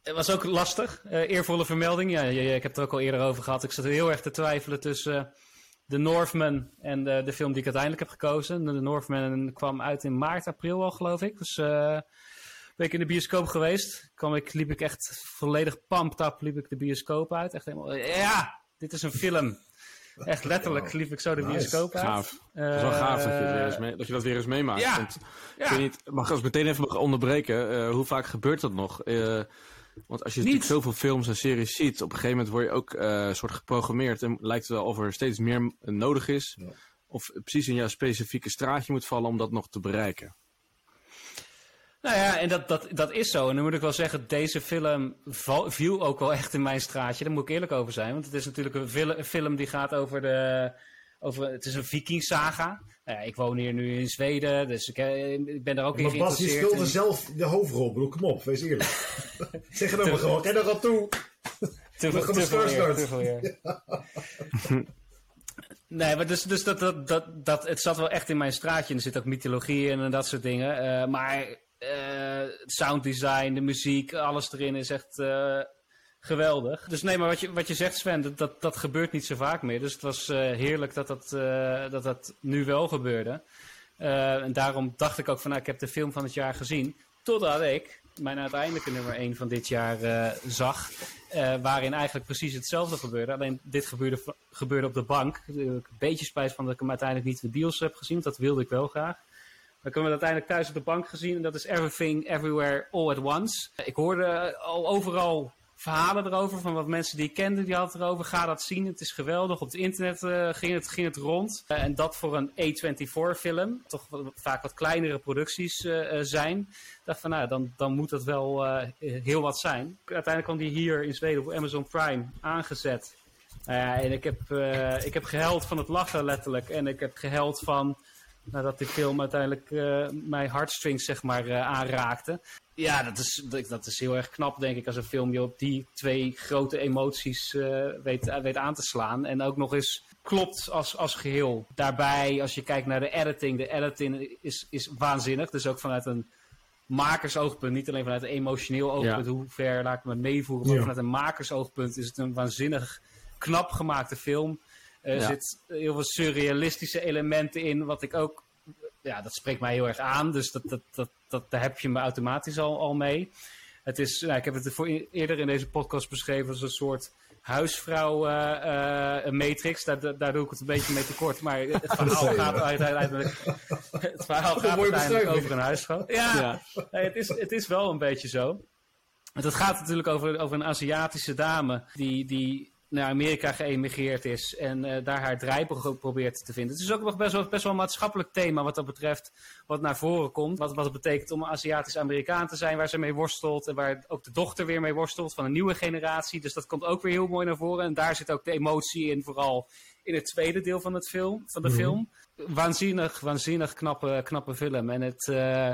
Het was ook lastig. Uh, eervolle vermelding. Ja, ja, ik heb het er ook al eerder over gehad. Ik zat heel erg te twijfelen tussen uh, The Northman en de, de, film die ik uiteindelijk heb gekozen. The Northman kwam uit in maart, april al, geloof ik. Dus uh, ben ik in de bioscoop geweest. Kwam ik, liep ik echt volledig pumped up, liep ik de bioscoop uit. Echt helemaal, ja, dit is een film. Echt letterlijk liep ik zo de bioscoop uit. Gaaf. Het is wel gaaf dat je, weer eens mee, dat, je dat weer eens meemaakt. Ja. Want, ja. Ik weet niet, mag ik als meteen even mag onderbreken. Uh, hoe vaak gebeurt dat nog? Uh, want als je natuurlijk zoveel films en series ziet, op een gegeven moment word je ook uh, soort geprogrammeerd. En lijkt het wel of er steeds meer nodig is. Ja. Of precies in jouw specifieke straatje moet vallen om dat nog te bereiken. Nou ja, en dat, dat, dat is zo. En dan moet ik wel zeggen, deze film viel ook wel echt in mijn straatje. Daar moet ik eerlijk over zijn. Want het is natuurlijk een, film die gaat over de... Over, het is een vikingsaga. Nou ja, ik woon hier nu in Zweden, dus ik, eh, ik ben daar ook in geïnteresseerd. Maar Bas, je speelde zelf de hoofdrol. Bedoel, kom op, wees eerlijk. zeg het maar gewoon, ken er al toe. Te veel, te veel, veel, Nee, maar dus, dus dat, dat, dat, dat, het zat wel echt in mijn straatje. En er zit ook mythologie in en dat soort dingen. Uh, maar uh, sounddesign, de muziek, alles erin is echt uh, geweldig. Dus nee, maar wat je, wat je zegt Sven, dat, dat, dat gebeurt niet zo vaak meer. Dus het was uh, heerlijk dat dat, dat dat nu wel gebeurde. en daarom dacht ik ook van, nou, ik heb de film van het jaar gezien. Totdat ik mijn uiteindelijke nummer 1 van dit jaar zag. waarin eigenlijk precies hetzelfde gebeurde. Alleen dit gebeurde, gebeurde op de bank. Een beetje spijt van dat ik hem uiteindelijk niet de deals heb gezien. Dat wilde ik wel graag. Dan kunnen we uiteindelijk thuis op de bank gezien. En dat is Everything, Everywhere, All at Once. Ik hoorde al overal verhalen erover van wat mensen die ik kende, die hadden erover. Ga dat zien, het is geweldig. Op het internet uh, ging, het, ging het rond. Uh, en dat voor een A24 film. Toch vaak wat kleinere producties uh, zijn. Dacht van nou, dan, dan moet dat wel heel wat zijn. Uiteindelijk kwam die hier in Zweden op Amazon Prime aangezet. en ik heb, ik heb gehuild van het lachen letterlijk. En ik heb gehuild van nadat die film uiteindelijk uh, mijn heartstrings zeg maar uh, aanraakte. Ja, dat is, dat is heel erg knap denk ik als een film je op die twee grote emoties uh, weet, weet aan te slaan. En ook nog eens klopt als, als geheel. Daarbij, als je kijkt naar de editing, de editing is, is waanzinnig. Dus ook vanuit een makersoogpunt, niet alleen vanuit een emotioneel oogpunt, hoe ver laat ik me meevoeren, maar vanuit een makersoogpunt is het een waanzinnig knap gemaakte film. Er ja. zit heel veel surrealistische elementen in, wat ik ook, ja, dat spreekt mij heel erg aan. Dus dat, dat, dat, dat, daar heb je me automatisch al, al mee. Het is, nou, ik heb het voor, eerder in deze podcast beschreven als een soort huisvrouw uh, uh, matrix. Daar, daar doe ik het een beetje mee tekort. Maar het verhaal gaat uiteindelijk, het verhaal gaat uiteindelijk over een huisvrouw. Ja, ja. Nee, het, is, het is wel een beetje zo. Het gaat natuurlijk over, over een Aziatische dame die, die naar Amerika geëmigreerd is en uh, daar haar draai probeert te vinden. Het is ook nog best wel, best wel een maatschappelijk thema wat dat betreft, wat naar voren komt. Wat, wat het betekent om Aziatisch-Amerikaan te zijn, waar ze mee worstelt en waar ook de dochter weer mee worstelt van een nieuwe generatie. Dus dat komt ook weer heel mooi naar voren. En daar zit ook de emotie in, vooral in het tweede deel van, het film, van de mm film. Waanzinnig, waanzinnig knappe, knappe film. En het... Uh,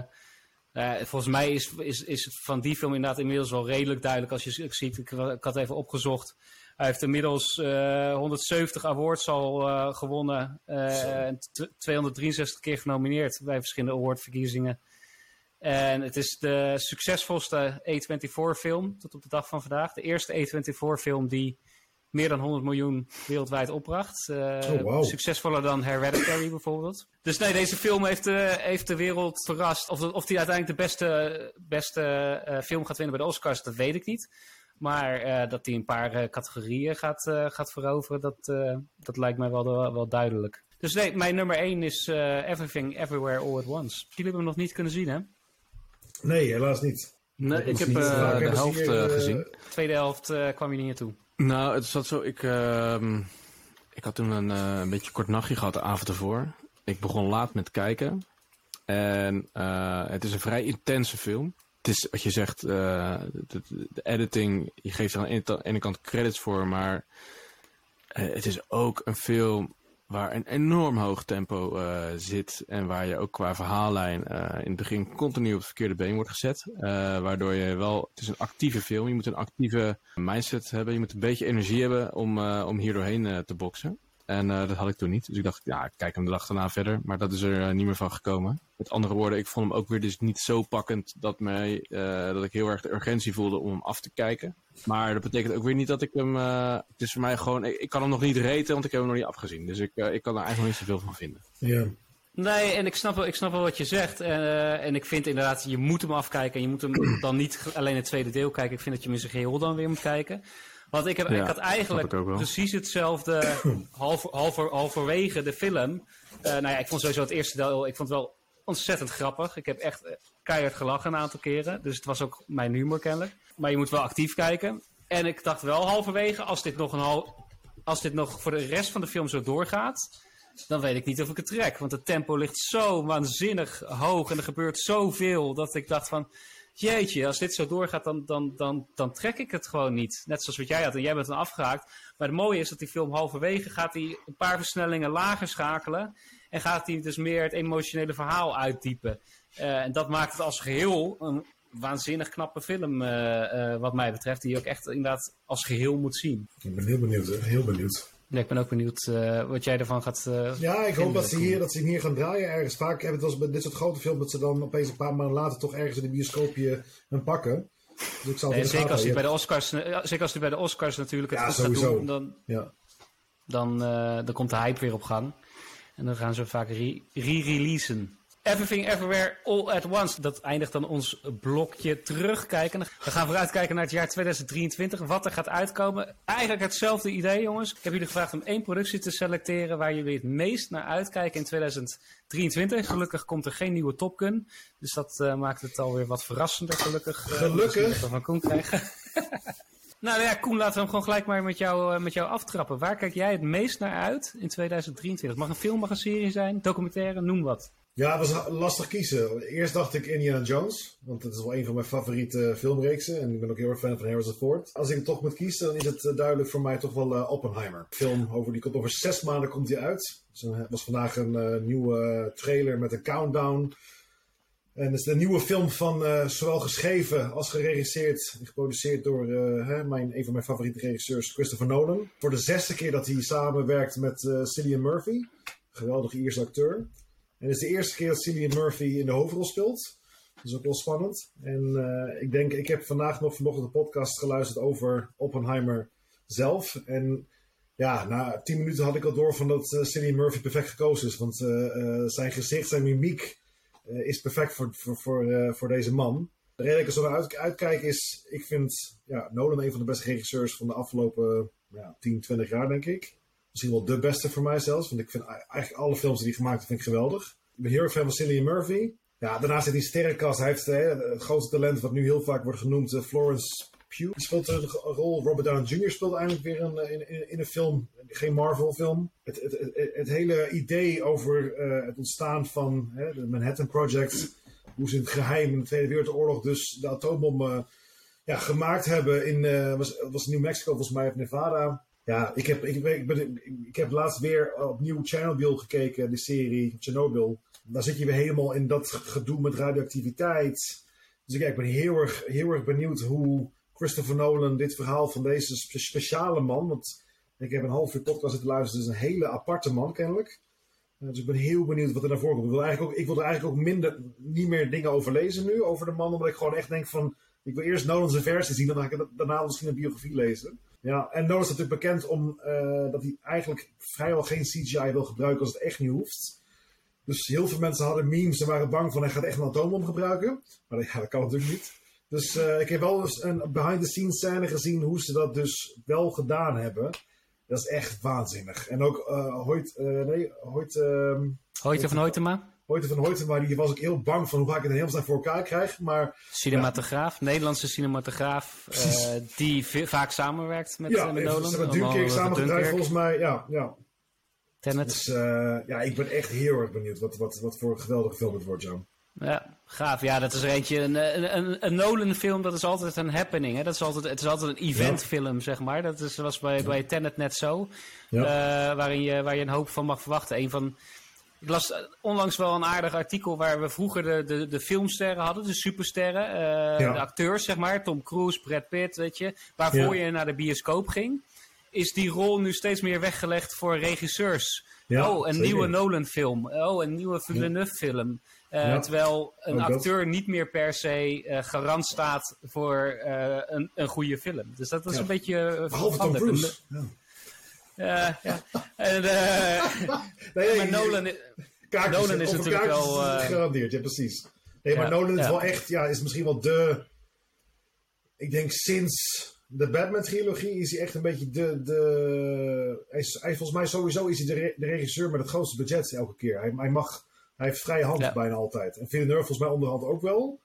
uh, volgens mij is, is, is van die film inderdaad inmiddels wel redelijk duidelijk als je ziet. Ik, ik had even opgezocht. Hij heeft inmiddels uh, eh, 170 awards al uh, gewonnen. en 263 keer genomineerd bij verschillende awardverkiezingen. En het is de succesvolste A24 film tot op de dag van vandaag. De eerste A24 film die meer dan 100 miljoen wereldwijd opbracht. Uh, oh, wow. Succesvoller dan Hereditary bijvoorbeeld. Dus nee, deze film heeft, uh, heeft de wereld verrast. Of, of die uiteindelijk de beste, beste uh, film gaat winnen bij de Oscars, dat weet ik niet. Maar dat hij een paar categorieën gaat, gaat veroveren, dat, dat lijkt mij wel, wel duidelijk. Dus nee, mijn nummer 1 is Everything Everywhere All at Once. Jullie hebben hem nog niet kunnen zien, hè? Nee, helaas niet. Nee, ik heb de helft gezien. De tweede helft kwam je niet naartoe. Nou, het zat zo. Ik, uh, ik had toen een, uh, een beetje kort nachtje gehad de avond ervoor. Ik begon laat met kijken. En uh, het is een vrij intense film. Het is wat je zegt, uh, de, de, editing, je geeft er aan de ene kant credits voor, maar het is ook een film waar een enorm hoog tempo uh, zit en waar je ook qua verhaallijn in het begin continu op het verkeerde been wordt gezet. Waardoor je wel, het is een actieve film, je moet een actieve mindset hebben, je moet een beetje energie hebben om, om hier doorheen te boksen. En uh, dat had ik toen niet. Dus ik dacht, ja, ik kijk hem de dag daarna verder. Maar dat is er uh, niet meer van gekomen. Met andere woorden, ik vond hem ook weer dus niet zo pakkend dat, mij, uh, dat ik heel erg de urgentie voelde om hem af te kijken. Maar dat betekent ook weer niet dat ik hem... het is voor mij gewoon... Ik, ik, kan hem nog niet reten, want ik heb hem nog niet afgezien. Dus ik, ik kan er eigenlijk nog niet zoveel van vinden. Ja. Nee, en ik snap wel, ik snap wel wat je zegt. Uh, en ik vind inderdaad, je moet hem afkijken. En je moet hem dan niet alleen het tweede deel kijken. Ik vind dat je hem in zijn geheel dan weer moet kijken. Want ik, heb, ik had eigenlijk precies hetzelfde halver, halver, halverwege de film. Uh, nou ja, ik vond sowieso het eerste deel, ik vond het wel ontzettend grappig. Ik heb echt eh, keihard gelachen een aantal keren. Dus het was ook mijn humor kennelijk. Maar je moet wel actief kijken. En ik dacht wel halverwege, als dit nog, een hal, als dit nog voor de rest van de film zo doorgaat... dan weet ik niet of ik het trek. Want het tempo ligt zo waanzinnig hoog en er gebeurt zoveel... dat ik dacht van jeetje, als dit zo doorgaat, dan, dan, dan, dan trek ik het gewoon niet. Net zoals wat jij had en jij bent dan afgehaakt. Maar het mooie is dat die film halverwege gaat hij een paar versnellingen lager schakelen. En gaat hij dus meer het emotionele verhaal uitdiepen. Uh, en dat maakt het als geheel een waanzinnig knappe film, uh, uh, wat mij betreft. Die je ook echt inderdaad als geheel moet zien. Ik ben heel benieuwd, heel benieuwd. Ik ben ook benieuwd uh, wat jij ervan gaat uh, Ja, ik hoop dat ze, hier, dat ze hier gaan draaien ergens. Vaak hebben het wel bij dit soort grote films dat ze dan opeens een paar maanden later toch ergens in de bioscoopje gaan pakken. Dus ik zal nee, zeker, als hij bij de Oscars, uh, zeker als bij de Oscars natuurlijk het ja, gaat doen, dan, ja. dan, dan komt de hype weer op gang. En dan gaan ze vaak re-releasen. Everything Everywhere All at Once. Dat eindigt dan ons blokje terugkijken. We gaan vooruitkijken naar het jaar 2023. Wat er gaat uitkomen. Eigenlijk hetzelfde idee, jongens. Ik heb jullie gevraagd om één productie te selecteren waar jullie het meest naar uitkijken in 2023. Gelukkig komt er geen nieuwe Top Gun. Dus dat uh, maakt het alweer wat verrassender, gelukkig. Uh, gelukkig. Dat we van Koen krijgen. nou ja, Koen, laten we hem gewoon gelijk maar met jou, uh, met jou aftrappen. Waar kijk jij het meest naar uit in 2023? Mag een film, mag een serie zijn, documentaire, noem wat. Ja, het was lastig kiezen. Eerst dacht ik Indiana Jones, want dat is wel een van mijn favoriete filmreeksen. En ik ben ook heel erg fan van Harrison Ford. Als ik het toch moet kiezen, dan is het eh, duidelijk voor mij toch wel Oppenheimer. Film over, die komt over zes maanden komt die uit. Dus er was vandaag een nieuwe trailer met een countdown. En het is de nieuwe film van uh, zowel geschreven als geregisseerd en geproduceerd door hè, mijn, een van mijn favoriete regisseurs, Christopher Nolan. Voor de zesde keer dat hij samenwerkt met uh, Cillian Murphy. Geweldige Ierse acteur. En het is de eerste keer dat Cillian Murphy in de hoofdrol speelt. Dat is ook wel spannend. En ik denk, ik heb vandaag nog vanochtend de podcast geluisterd over Oppenheimer zelf. En ja, na tien minuten had ik al door van dat Cillian Murphy perfect gekozen is. Want zijn gezicht, zijn mimiek is perfect voor, voor, voor, voor deze man. De reden dat ik er zo naar uit, uitkijk is, ik vind ja, Nolan een van de beste regisseurs van de afgelopen ja, 10, 20 jaar, denk ik. Misschien wel de beste voor mij zelfs. Want ik vind eigenlijk alle films die hij gemaakt heeft, geweldig. Ik ben heel erg fan van Cillian Murphy. Ja, daarnaast zit hij sterrenkast. Hij heeft hè, het grootste talent wat nu heel vaak wordt genoemd, Florence Pugh speelt een rol. Robert Downey Jr. speelt eindelijk weer een, in, in, een film. Geen Marvel-film. Het, het, het, hele idee over uh, het ontstaan van hè, de Manhattan Project. Hoe ze in het geheim in de Tweede Wereldoorlog dus de atoombom ja, gemaakt hebben in uh, was, was New Mexico volgens mij of Nevada. Ja, ik heb, ik, ik, ben, ik heb laatst weer opnieuw Chernobyl gekeken, de serie Chernobyl. Daar zit je weer helemaal in dat gedoe met radioactiviteit. Dus ik, ik ben heel erg, heel erg benieuwd hoe Christopher Nolan dit verhaal van deze spe speciale man. Want ik heb een half uur podcast zitten luisteren. Het is een hele aparte man kennelijk. Dus ik ben heel benieuwd wat er naar voren komt. Ik wil, eigenlijk ook, ik wil er eigenlijk ook minder, niet meer dingen over lezen nu. Over de man. Omdat ik gewoon echt denk van. Ik wil eerst Nolan's versie zien. Dan ga ik daarna misschien een biografie lezen. Ja, en Nolan is natuurlijk bekend om uh, dat hij eigenlijk vrijwel geen CGI wil gebruiken als het echt niet hoeft. Dus heel veel mensen hadden memes en waren bang van hij gaat echt een atoombom gebruiken. Maar ja, dat kan natuurlijk niet. Dus uh, ik heb wel eens een behind-the-scenes scène gezien hoe ze dat dus wel gedaan hebben. Dat is echt waanzinnig. En ook uh, Hoyt, uh, nee, Hoyt... Uh, Hoyte van Hoytema? Hoyte van Hoytema, die was ik heel bang van hoe ga ik het hemelsnaam voor elkaar krijgen. Maar, cinematograaf, ja. Nederlandse cinematograaf, die vaak samenwerkt met, ja, met Nolan. Ja, met Dunkirk samengedraaid volgens mij, ja. ja. Tenet. Dus ja, ik ben echt heel erg benieuwd wat, wat, wat voor een geweldige film het wordt, John. Ja, gaaf. Ja, dat is er eentje. Een, een, een Nolan-film, dat is altijd een happening. Hè? Dat is altijd, het is altijd een eventfilm, zeg maar. Dat is, was bij, ja. bij Tenet net zo. Ja. Uh, waarin je, waar je een hoop van mag verwachten. Een van, ik las onlangs wel een aardig artikel waar we vroeger de, de, de filmsterren hadden, de supersterren. Uh, ja. De acteurs, zeg maar. Tom Cruise, Brad Pitt, weet je. Waarvoor je naar de bioscoop ging is die rol nu steeds meer weggelegd voor regisseurs. Ja, oh, een zeker. nieuwe Nolan-film. Oh, een nieuwe Villeneuve-film. Uh, ja. Terwijl een acteur dat. niet meer per se uh, garant staat voor uh, een, een goede film. Dus dat is ja. een beetje Behalve Tom Cruise. Ja. ja. En, nee, maar Nolan, Nolan is natuurlijk wel... Gegarandeerd, ja precies. Nee, maar Nolan is wel echt, ja, is misschien wel de... Ik denk sinds de Batman-trilogie is hij echt een beetje de. de hij, is, hij, volgens mij sowieso is hij de, re, de, regisseur met het grootste budget elke keer. Hij, hij mag. Hij heeft vrije hand ja. bijna altijd. En Villeneuve volgens mij onderhand ook wel.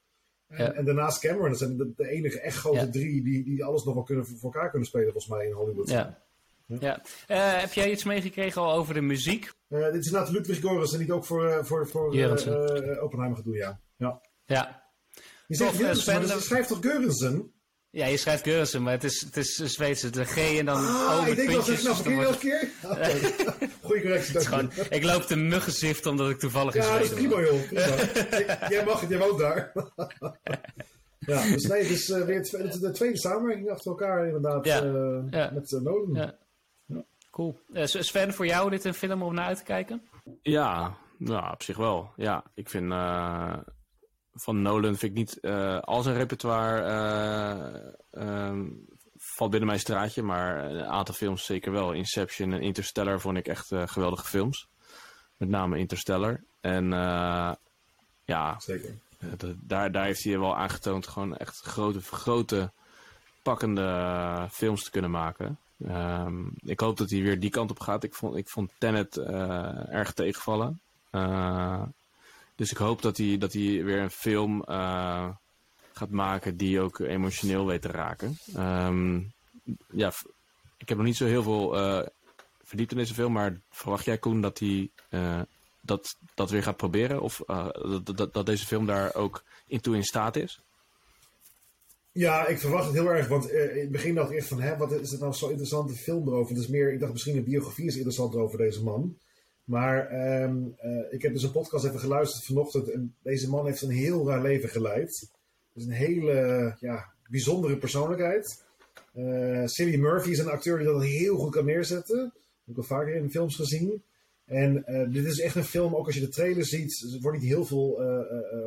En, ja. en daarnaast Cameron. Dat zijn de, de enige echt grote ja. drie die, die alles nog wel kunnen, voor elkaar kunnen spelen, volgens mij in Hollywood. Ja. Ja. Uh, heb jij iets meegekregen al over de muziek? Uh, dit is inderdaad Ludwig Göransson die het ook voor, uh, voor, voor Oppenheimer gaat doen, ja. Ja. ja. Je zegt Göransson, dus schrijft toch Göransson? Ja, je schrijft Geursen, maar het is, het is Zweedse. De G en dan ah, O met ik denk puntjes. dat het elke keer. Okay. Goeie correctie. het is gewoon, ik loop te muggenzift omdat ik toevallig in Ja, dat is prima joh. Prima. jij mag het, jij woont daar. ja, dus nee, het is uh, weer het, de tweede samenwerking achter elkaar inderdaad. Ja. Uh, Ja. Met uh, Nolan. Ja. Cool. Uh, Sven, voor jou dit een film om naar uit te kijken? Ja, nou, op zich wel. Ja, ik vind eh, van Nolan vind ik niet eh, al zijn repertoire eh, ehm, valt binnen mijn straatje, maar een aantal films zeker wel. Inception en Interstellar vond ik echt eh, geweldige films. Met name Interstellar. En ja, Zeker. daar, daar heeft hij wel aangetoond gewoon echt grote, grote pakkende films te kunnen maken. Ehm, ik hoop dat hij weer die kant op gaat. Ik vond, ik vond Tenet erg tegenvallen. Dus ik hoop dat hij, dat hij weer een film eh, gaat maken die ook emotioneel weet te raken. Ehm, ja, ik heb nog niet zo heel veel eh, verdiept in deze film, maar verwacht jij Koen dat hij eh, dat, dat weer gaat proberen? Of dat, dat, dat deze film daar ook in toe in staat is? Ja, ik verwacht het heel erg, want in het begin dacht ik echt van, hè, wat is het nou zo'n interessante film erover? Het is meer, ik dacht misschien een biografie is interessant over deze man. Maar ehm, eh, ik heb dus een podcast even geluisterd vanochtend en deze man heeft een heel raar leven geleid. Is een hele ja, bijzondere persoonlijkheid. Cillian Murphy is een acteur die dat heel goed kan neerzetten. Dat heb ik al vaker in films gezien. En eh, dit is echt een film, ook als je de trailer ziet, er wordt niet heel veel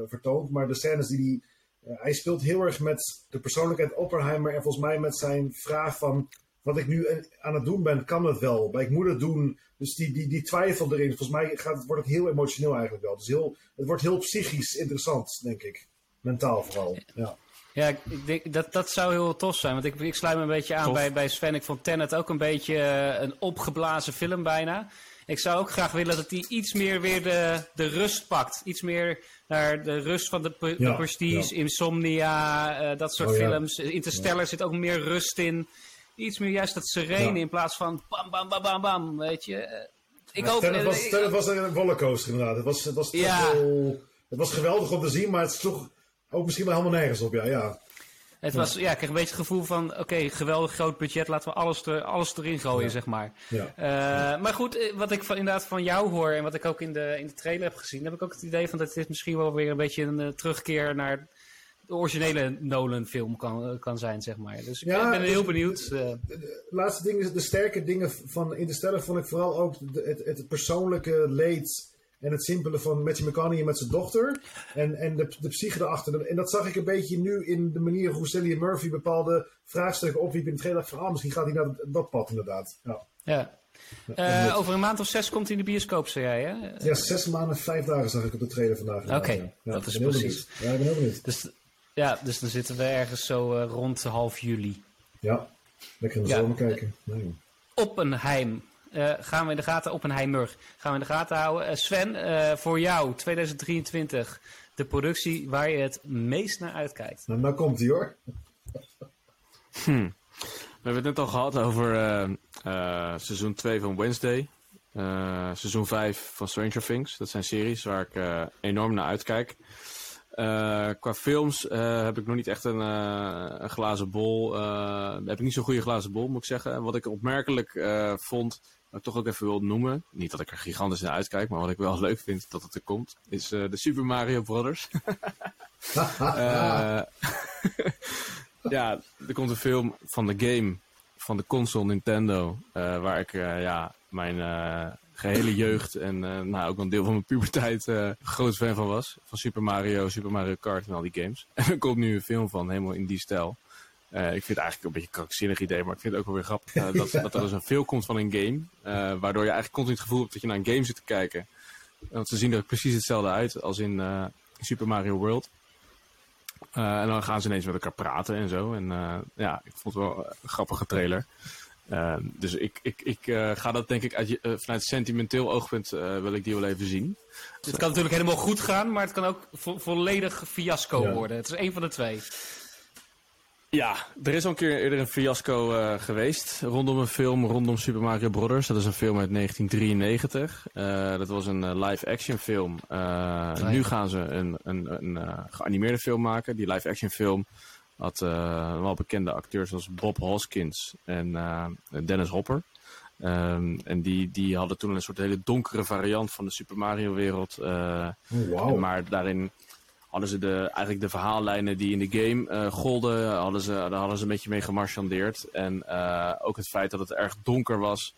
vertoond, maar de scènes die hij hij speelt heel erg met de persoonlijkheid Oppenheimer en volgens mij met zijn vraag van wat ik nu aan het doen ben, kan het wel? Maar ik moet het doen. Dus die, die, die twijfel erin. Volgens mij gaat, het- wordt het heel emotioneel eigenlijk wel. Dus heel, het wordt heel psychisch interessant, denk ik. Mentaal vooral. Ja. Ja, ik ik denk dat dat zou heel tof zijn. Want ik, ik sluit me een beetje aan Tof. bij, bij Sven. Ik vond Tenet ook een beetje eh, een opgeblazen film bijna. Ik zou ook graag willen dat hij iets meer weer de, de rust pakt. Iets meer naar de rust van de, de Ja, Prestige, ja. Insomnia, eh, dat soort Oh, ja. films. Interstellar zit ook meer rust in. Iets meer juist dat serene Ja. in plaats van bam, bam, bam, bam, bam. Weet je. Eh, Ik hoop... Tenet was, Tenet was een rollercoaster inderdaad. Het was, het, was Ja. wel- het was geweldig om te zien, maar het is toch ook misschien wel helemaal nergens op. Ja, ja. Het was, ja, ik kreeg een beetje het gevoel van, oké, geweldig groot budget, laten we alles, er, alles erin gooien, Ja. zeg maar. ja. Eh, maar goed, eh, wat ik van, inderdaad van jou hoor en wat ik ook in de, in de trailer heb gezien, heb ik ook het idee van dat dit misschien wel weer een beetje een terugkeer naar de originele Nolan-film kan, kan zijn, zeg maar. Dus ik Ja, ben, heel dus- benieuwd. eh. De laatste ding is, de sterke dingen van Interstellar vond ik vooral ook de- het, het persoonlijke leed en het simpele van Matthew McConaughey met zijn dochter. En, en de, de psyche erachter. En dat zag ik een beetje nu in de manier hoe Cillian Murphy bepaalde vraagstukken opwiep in de trailer. Van, ah, misschien gaat hij naar dat, dat pad inderdaad. Ja. ja. Eh, over een maand of zes komt hij in de bioscoop, zei jij, hè? ja, zes maanden en vijf dagen zag ik op de trailer vandaag. Oké, ja. Ja, dat is precies. Ja, ik ben heel benieuwd. Dus, ja, dus dan zitten we ergens zo eh, rond half juli. Ja, lekker in de Ja. zomer kijken. Nee. Oppenheim. Eh, gaan we in de gaten, Oppenheimer. Gaan we in de gaten houden. Eh, Sven, eh, voor jou 2023 de productie waar je het meest naar uitkijkt. Nou, nou komt hij hoor. We hebben het net al gehad over eh, eh, seizoen 2 van Wednesday. eh, seizoen 5 van Stranger Things. Dat zijn series waar ik enorm naar uitkijk. Eh, qua films eh, heb ik nog niet echt een, eh, een glazen bol. heb ik niet zo'n goede glazen bol, moet ik zeggen. En wat ik opmerkelijk vond, ik toch ook even wil noemen. Niet dat ik er gigantisch naar uitkijk, maar wat ik wel leuk vind dat het er komt. Is de Super Mario Brothers. Ja, er komt een film van de game, van de console Nintendo, waar ik ja, mijn gehele jeugd en eh, nou, ook een deel van mijn puberteit eh groot fan van was. Van Super Mario, Super Mario Kart en al die games. En er komt nu een film van, helemaal in die stijl. Eh, ik vind het eigenlijk een beetje een krankzinnig idee, maar ik vind het ook wel weer grappig dat, dat er dus een film komt van een game. waardoor je eigenlijk continu het gevoel hebt dat je naar een game zit te kijken. Want ze zien er precies hetzelfde uit als in Super Mario World. En dan gaan ze ineens met elkaar praten en zo. En ja, ik vond het wel een grappige trailer. Eh, dus ik, ik, ik eh, ga dat denk ik uit, eh, vanuit sentimenteel oogpunt eh, wil ik die wel even zien. Het kan natuurlijk helemaal goed gaan, maar het kan ook vo- volledig fiasco Ja. worden. Het is één van de twee. Ja, er is al een keer eerder een fiasco geweest rondom een film rondom Super Mario Brothers. Dat is een film uit 1993. Eh, dat was een live-action film. Nu gaan ze een, een, een geanimeerde film maken. Die live-action film had eh, wel bekende acteurs zoals Bob Hoskins en eh, Dennis Hopper. Ehm, en die, die hadden toen een soort hele donkere variant van de Super Mario wereld. eh, Oh, maar daarin hadden ze de, eigenlijk de verhaallijnen die in de game golden, hadden ze, daar hadden ze een beetje mee gemarchandeerd. En ook het feit dat het erg donker was,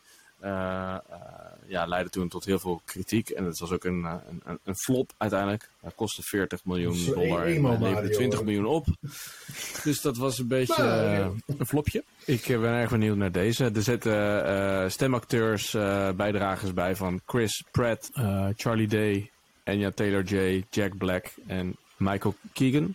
ja, leidde toen tot heel veel kritiek. En het was ook een, eh, een, een, een flop uiteindelijk. Het kostte 40 miljoen dollar en eh, leverde Mario, 20 hoor. miljoen op. Dus dat was een beetje eh, een flopje. Ik eh, ben erg benieuwd naar deze. Er zitten eh, stemacteurs, eh, bijdragers bij van Chris Pratt, eh, Charlie Day, Anya Taylor-Joy, Jack Black en Michael Keegan.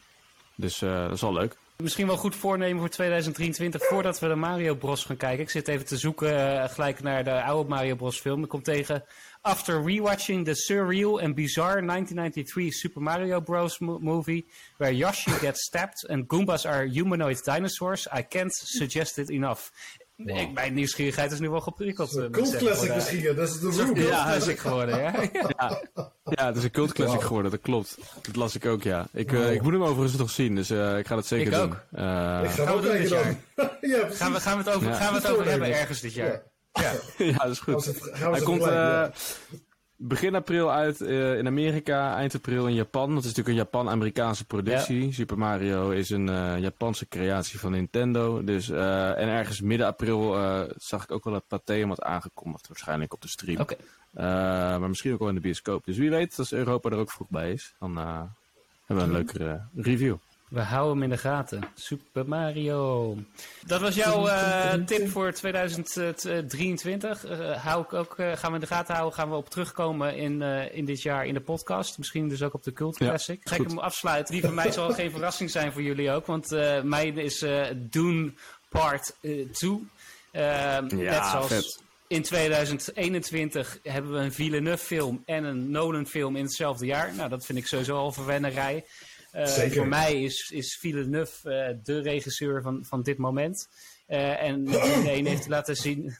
Dus eh, dat is wel leuk. Misschien wel goed voornemen voor 2023 voordat we de Mario Bros gaan kijken. Ik zit even te zoeken eh, gelijk naar de oude Mario Bros film. Ik kom tegen After rewatching the surreal and bizarre 1993 Super Mario Bros mo- movie where Yoshi gets stabbed and Goombas are humanoid dinosaurs, I can't suggest it enough. Ik, mijn nieuwsgierigheid is nu wel geprikkeld. eh, moet ik Cult zeggen, classic voor de- misschien, ja. Dat is de Room. Ja, is ik geworden, ja. Ja, het is een cult classic Wauw. geworden, dat klopt. Dat las ik ook, ja. Ik, eh, Wow. ik moet hem overigens nog zien, dus eh, ik ga dat zeker Ik doen. ook. Eh, Ik ga Gaan ook we doen dit kijken dan. ja, precies. Gaan we, gaan we het over, Ja. gaan we het over hebben ergens dit jaar? Ja. Ja. ja, dat is goed. Hij komt eh, begin april uit eh, in Amerika, eind april in Japan. Dat is natuurlijk een Japan-Amerikaanse productie. Super Mario is een eh, Japanse creatie van Nintendo. Dus, eh, en ergens midden april zag ik ook wel het Pathé wat aangekondigd, waarschijnlijk op de stream. Eh, maar misschien ook wel in de bioscoop. Dus wie weet, als Europa er ook vroeg bij is, dan hebben we een leukere review. We houden hem in de gaten. Super Mario. Dat was jouw eh, tip voor 2023. Eh, hou ik ook, eh, gaan we in de gaten houden. Gaan we op terugkomen in, eh, in dit jaar in de podcast. Misschien dus ook op de Cult Ja, Classic. Ga ik goed. hem afsluiten. Die van mij zal geen verrassing zijn voor jullie ook. Want eh mijn is eh Dune Part 2. Ja, net zoals vet. in 2021 hebben we een Villeneuve film en een Nolan film in hetzelfde jaar. Nou, dat vind ik sowieso al verwennerij. Uh, Zeker. Voor mij is, is Villeneuve uh, de regisseur van, van dit moment. Uh, en met Dune 1 heeft hij laten zien,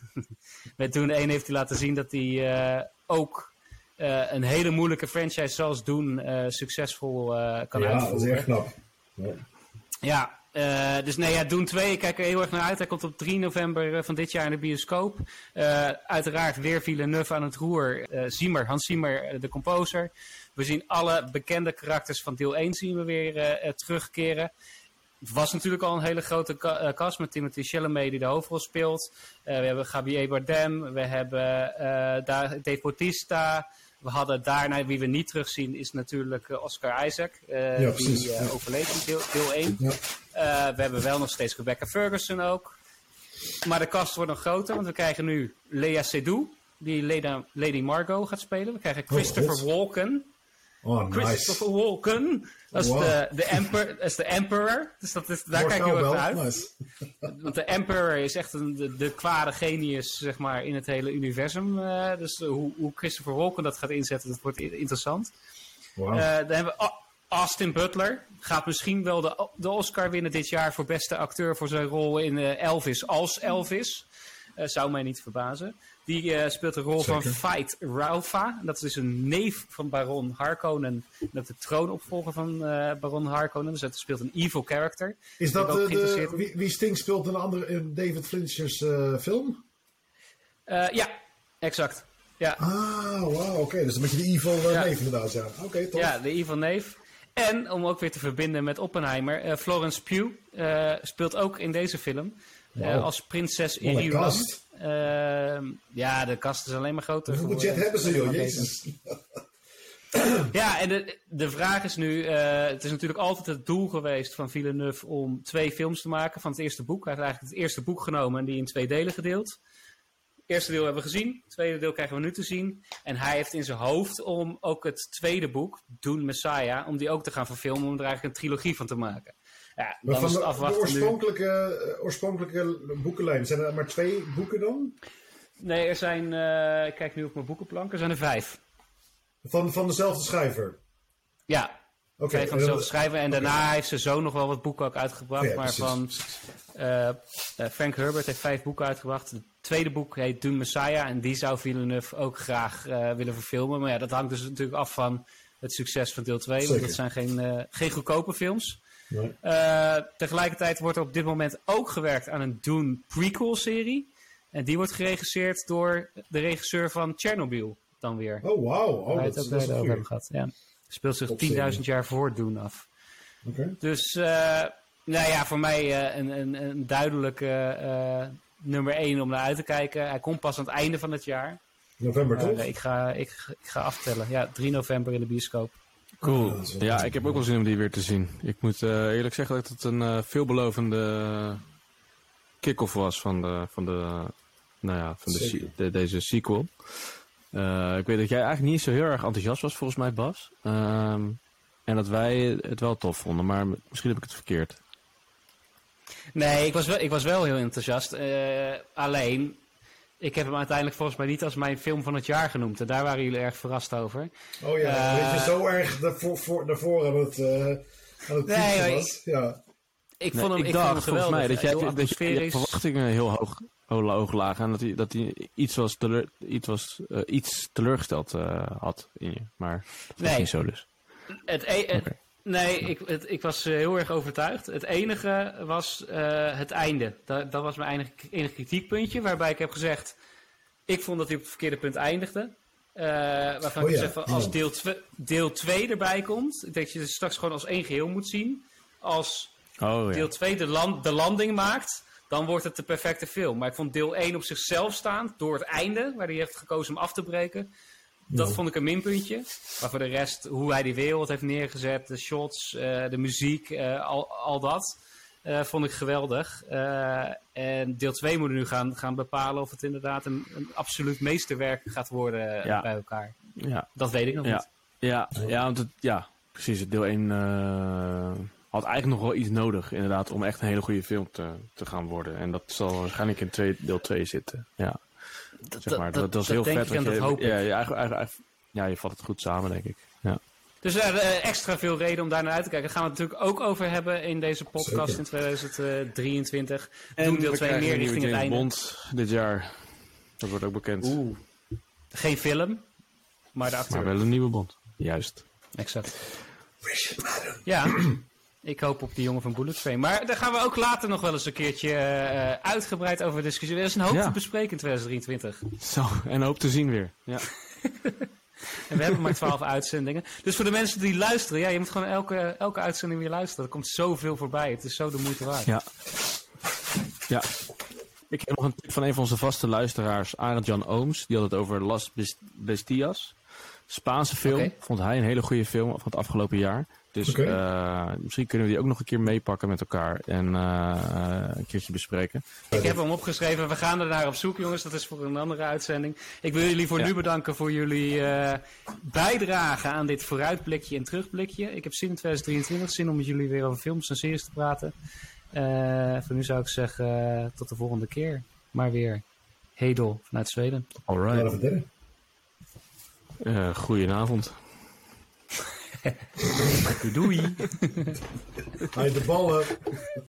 met Dune 1 heeft hij laten zien dat hij ook een hele moeilijke franchise zoals Dune succesvol kan ja, uitvoeren. Ja, dat is echt knap. Ja, ja uh, dus nee, ja, Doen 2, ik kijk er heel erg naar uit. Hij komt op 3 november uh, van dit jaar in de bioscoop. Uh, uiteraard weer Villeneuve aan het roer. Ziemer, Hans Ziemer, de composer. We zien alle bekende karakters van deel 1 zien we weer terugkeren. Het was natuurlijk al een hele grote cast met Timothy Chalamet die de hoofdrol speelt. we hebben Javier Bardem, we hebben Dave Bautista... We hadden daarna, wie we niet terugzien, is natuurlijk uh, Oscar Isaac. Uh, ja, die uh, overleed in deel, deel 1. Ja. we hebben wel nog steeds Rebecca Ferguson ook. Maar de kast wordt nog groter, want we krijgen nu Lea Seydoux, die Lady Margot gaat spelen. We krijgen Christopher oh, Walken. Oh, nice. Christopher Walken. Wow. de, de, emperor, de. Dus dat is, daar kijk ik heel erg naar uit. Nice. Want de Emperor is echt een, de, de kwade genius zeg maar, in het hele universum. Uh, dus hoe, hoe Christopher Walken dat gaat inzetten, dat wordt interessant. Wow. Uh, dan hebben we Austin Butler. Gaat misschien wel de, de Oscar winnen dit jaar voor beste acteur voor zijn rol in uh, Elvis als Elvis. zou mij niet verbazen. Die uh, speelt de rol Zeker. van Fight Ralpha. Dat is dus een neef van Baron Harkonnen. Dat de troonopvolger van uh, Baron Harkonnen. Dus dat speelt een evil character. Is dat de, de, wie, wie Sting speelt een andere in David Fincher's uh, film? Ja, exact. Ja. Ah, wauw, oké. Okay. Dus een beetje de evil ja. neef inderdaad, ja. Oké, okay, tof. Ja, de evil neef. En om ook weer te verbinden met Oppenheimer, Florence Pugh speelt ook in deze film. Wow. als prinses Irian. kast. Uh, ja, de kast is alleen maar groter. Hoeveel budget hebben ze, joh? Jezus. Ja, en de, de vraag is nu... Uh, het is natuurlijk altijd het doel geweest van Villeneuve om twee films te maken van het eerste boek. Hij heeft eigenlijk het eerste boek genomen en die in twee delen gedeeld. Het eerste deel hebben we gezien. Het tweede deel krijgen we nu te zien. En hij heeft in zijn hoofd om ook het tweede boek, Dune Messiah, om die ook te gaan verfilmen, om er eigenlijk een trilogie van de maken. Ja, maar van de, oorspronkelijke, uh, oorspronkelijke boekenlijn, zijn er maar twee boeken dan? Nee, er zijn, uh, ik kijk nu op mijn boekenplank, er zijn er vijf. Van, van dezelfde schrijver? Ja, okay, vijf van dezelfde schrijver. En okay. daarna heeft ze zo nog wel wat boeken ook uitgebracht. Ja, maar precies, van uh, Frank Herbert heeft vijf boeken uitgebracht. Het tweede boek heet Dune Messiah. En die zou Villeneuve ook graag willen verfilmen. Maar ja, dat hangt dus natuurlijk af van het succes van deel 2. Want dat zijn geen, geen goedkope films. Nee. Uh, tegelijkertijd wordt er op dit moment ook gewerkt aan een Dune prequel-serie. En die wordt geregisseerd door de regisseur van Chernobyl dan weer. Oh, wauw. Oh, Waar dat, is over hebben gehad. Ja. Speelt zich 10.000 jaar voor Dune af. okay. Dus, uh, nou ja, voor mij uh, een, een, een duidelijke nummer 1 om naar uit te kijken. Hij komt pas aan het einde van het jaar. November toch? ik, ga, ik, ik ga aftellen. Ja, 3 november in de bioscoop. Cool. Ja, ik heb ook wel zin om die weer te zien. Ik moet eh, eerlijk zeggen dat het een eh, veelbelovende kick-off was van de, van de, nou ja, van de, deze sequel. Eh, ik weet dat jij eigenlijk niet zo heel erg enthousiast was, volgens mij, Bas. Ehm, en dat wij het wel tof vonden, maar misschien heb ik het verkeerd. Nee, ik was wel, ik was wel heel enthousiast. Eh, alleen, ik heb hem uiteindelijk volgens mij niet als mijn film van het jaar genoemd. En daar waren jullie erg verrast over. Oh ja, Eh, weet je, zo erg daarvoor, voor, daarvoor aan het, eh aan het Nee, was. Ja. Ik Nee, vond hem, ik ik dacht vond hem volgens geweldig. mij dat jij, dat je atmosferisch. verwachtingen heel hoog, ho- hoog lagen. En dat hij, dat hij iets, was teleur, iets, was, eh, iets teleurgesteld eh, had in je. Maar dat was Nee. niet zo dus. Het e- het-. Nee, ik, het, ik was eh, heel erg overtuigd. Het enige was eh, het einde. Dat, dat was mijn enige, enige kritiekpuntje. Waarbij ik heb gezegd... Ik vond dat hij op het verkeerde punt eindigde. Eh, waarvan Oh ik ja, zeg van als deel 2 deel twee erbij komt... Ik denk dat je het straks gewoon als één geheel moet zien. Als Oh ja. deel 2 de, land, de landing maakt... Dan wordt het de perfecte film. Maar ik vond deel 1 op zichzelf staand... Door het einde, waar hij heeft gekozen om af te breken... Dat vond ik een minpuntje. Maar voor de rest, hoe hij die wereld heeft neergezet, de shots, eh, de muziek, eh, al, al dat, eh, vond ik geweldig. En deel 2 moet nu gaan, gaan bepalen of het inderdaad een, een absoluut meesterwerk gaat worden Ja. bij elkaar. ja. Dat weet ik nog Ja. niet. Ja, ja, want het, ja, precies. Deel 1 eh, had eigenlijk nog wel iets nodig, inderdaad, om echt een hele goede film te, te gaan worden. En dat zal waarschijnlijk in twee, deel 2 zitten. Ja. Zeg maar. Dat, dat is heel vet. dat hoop ja, je, ja, vat het goed samen, denk ik. Ja. Dus er uh, extra veel reden om daar naar uit te kijken. Daar gaan we het natuurlijk ook over hebben in deze podcast Zeker. in 2023. En Doen deel we 2 krijgen meer een nieuwe richting het einde. Bond dit jaar. Dat wordt ook bekend. Oeh. Geen film, maar de acteur. Maar wel een nieuwe Bond. Juist. Exact. Ja, ik hoop op die jongen van Bullet Train. Maar daar gaan we ook later nog wel eens een keertje eh, uitgebreid over discussiëren. Er is een hoop Ja. te bespreken in 2023. Zo, en hoop te zien weer. Ja. En we hebben maar 12 uitzendingen. Dus voor de mensen die luisteren, ja, je moet gewoon elke, elke uitzending weer luisteren. Er komt zoveel voorbij. Het is zo de moeite waard. Ja. Ja. Ik heb nog een tip van een van onze vaste luisteraars, Arend Jan Ooms. Die had het over Las Best- Bestias. Spaanse film. Vond hij een hele goede film van het afgelopen jaar. Dus Oké. eh, misschien kunnen we die ook nog een keer meepakken met elkaar en eh, een keertje bespreken. Ik heb hem opgeschreven. We gaan er naar op zoek, jongens. Dat is voor een andere uitzending. Ik wil jullie voor Ja. nu bedanken voor jullie eh, bijdrage aan dit vooruitblikje en terugblikje. Ik heb zin in 2023, zin om met jullie weer over films en series te praten. Eh, voor nu zou ik zeggen, tot de volgende keer. Maar weer Hedel vanuit Zweden. Verder. Eh goedenavond. Doei! Hij de ballen.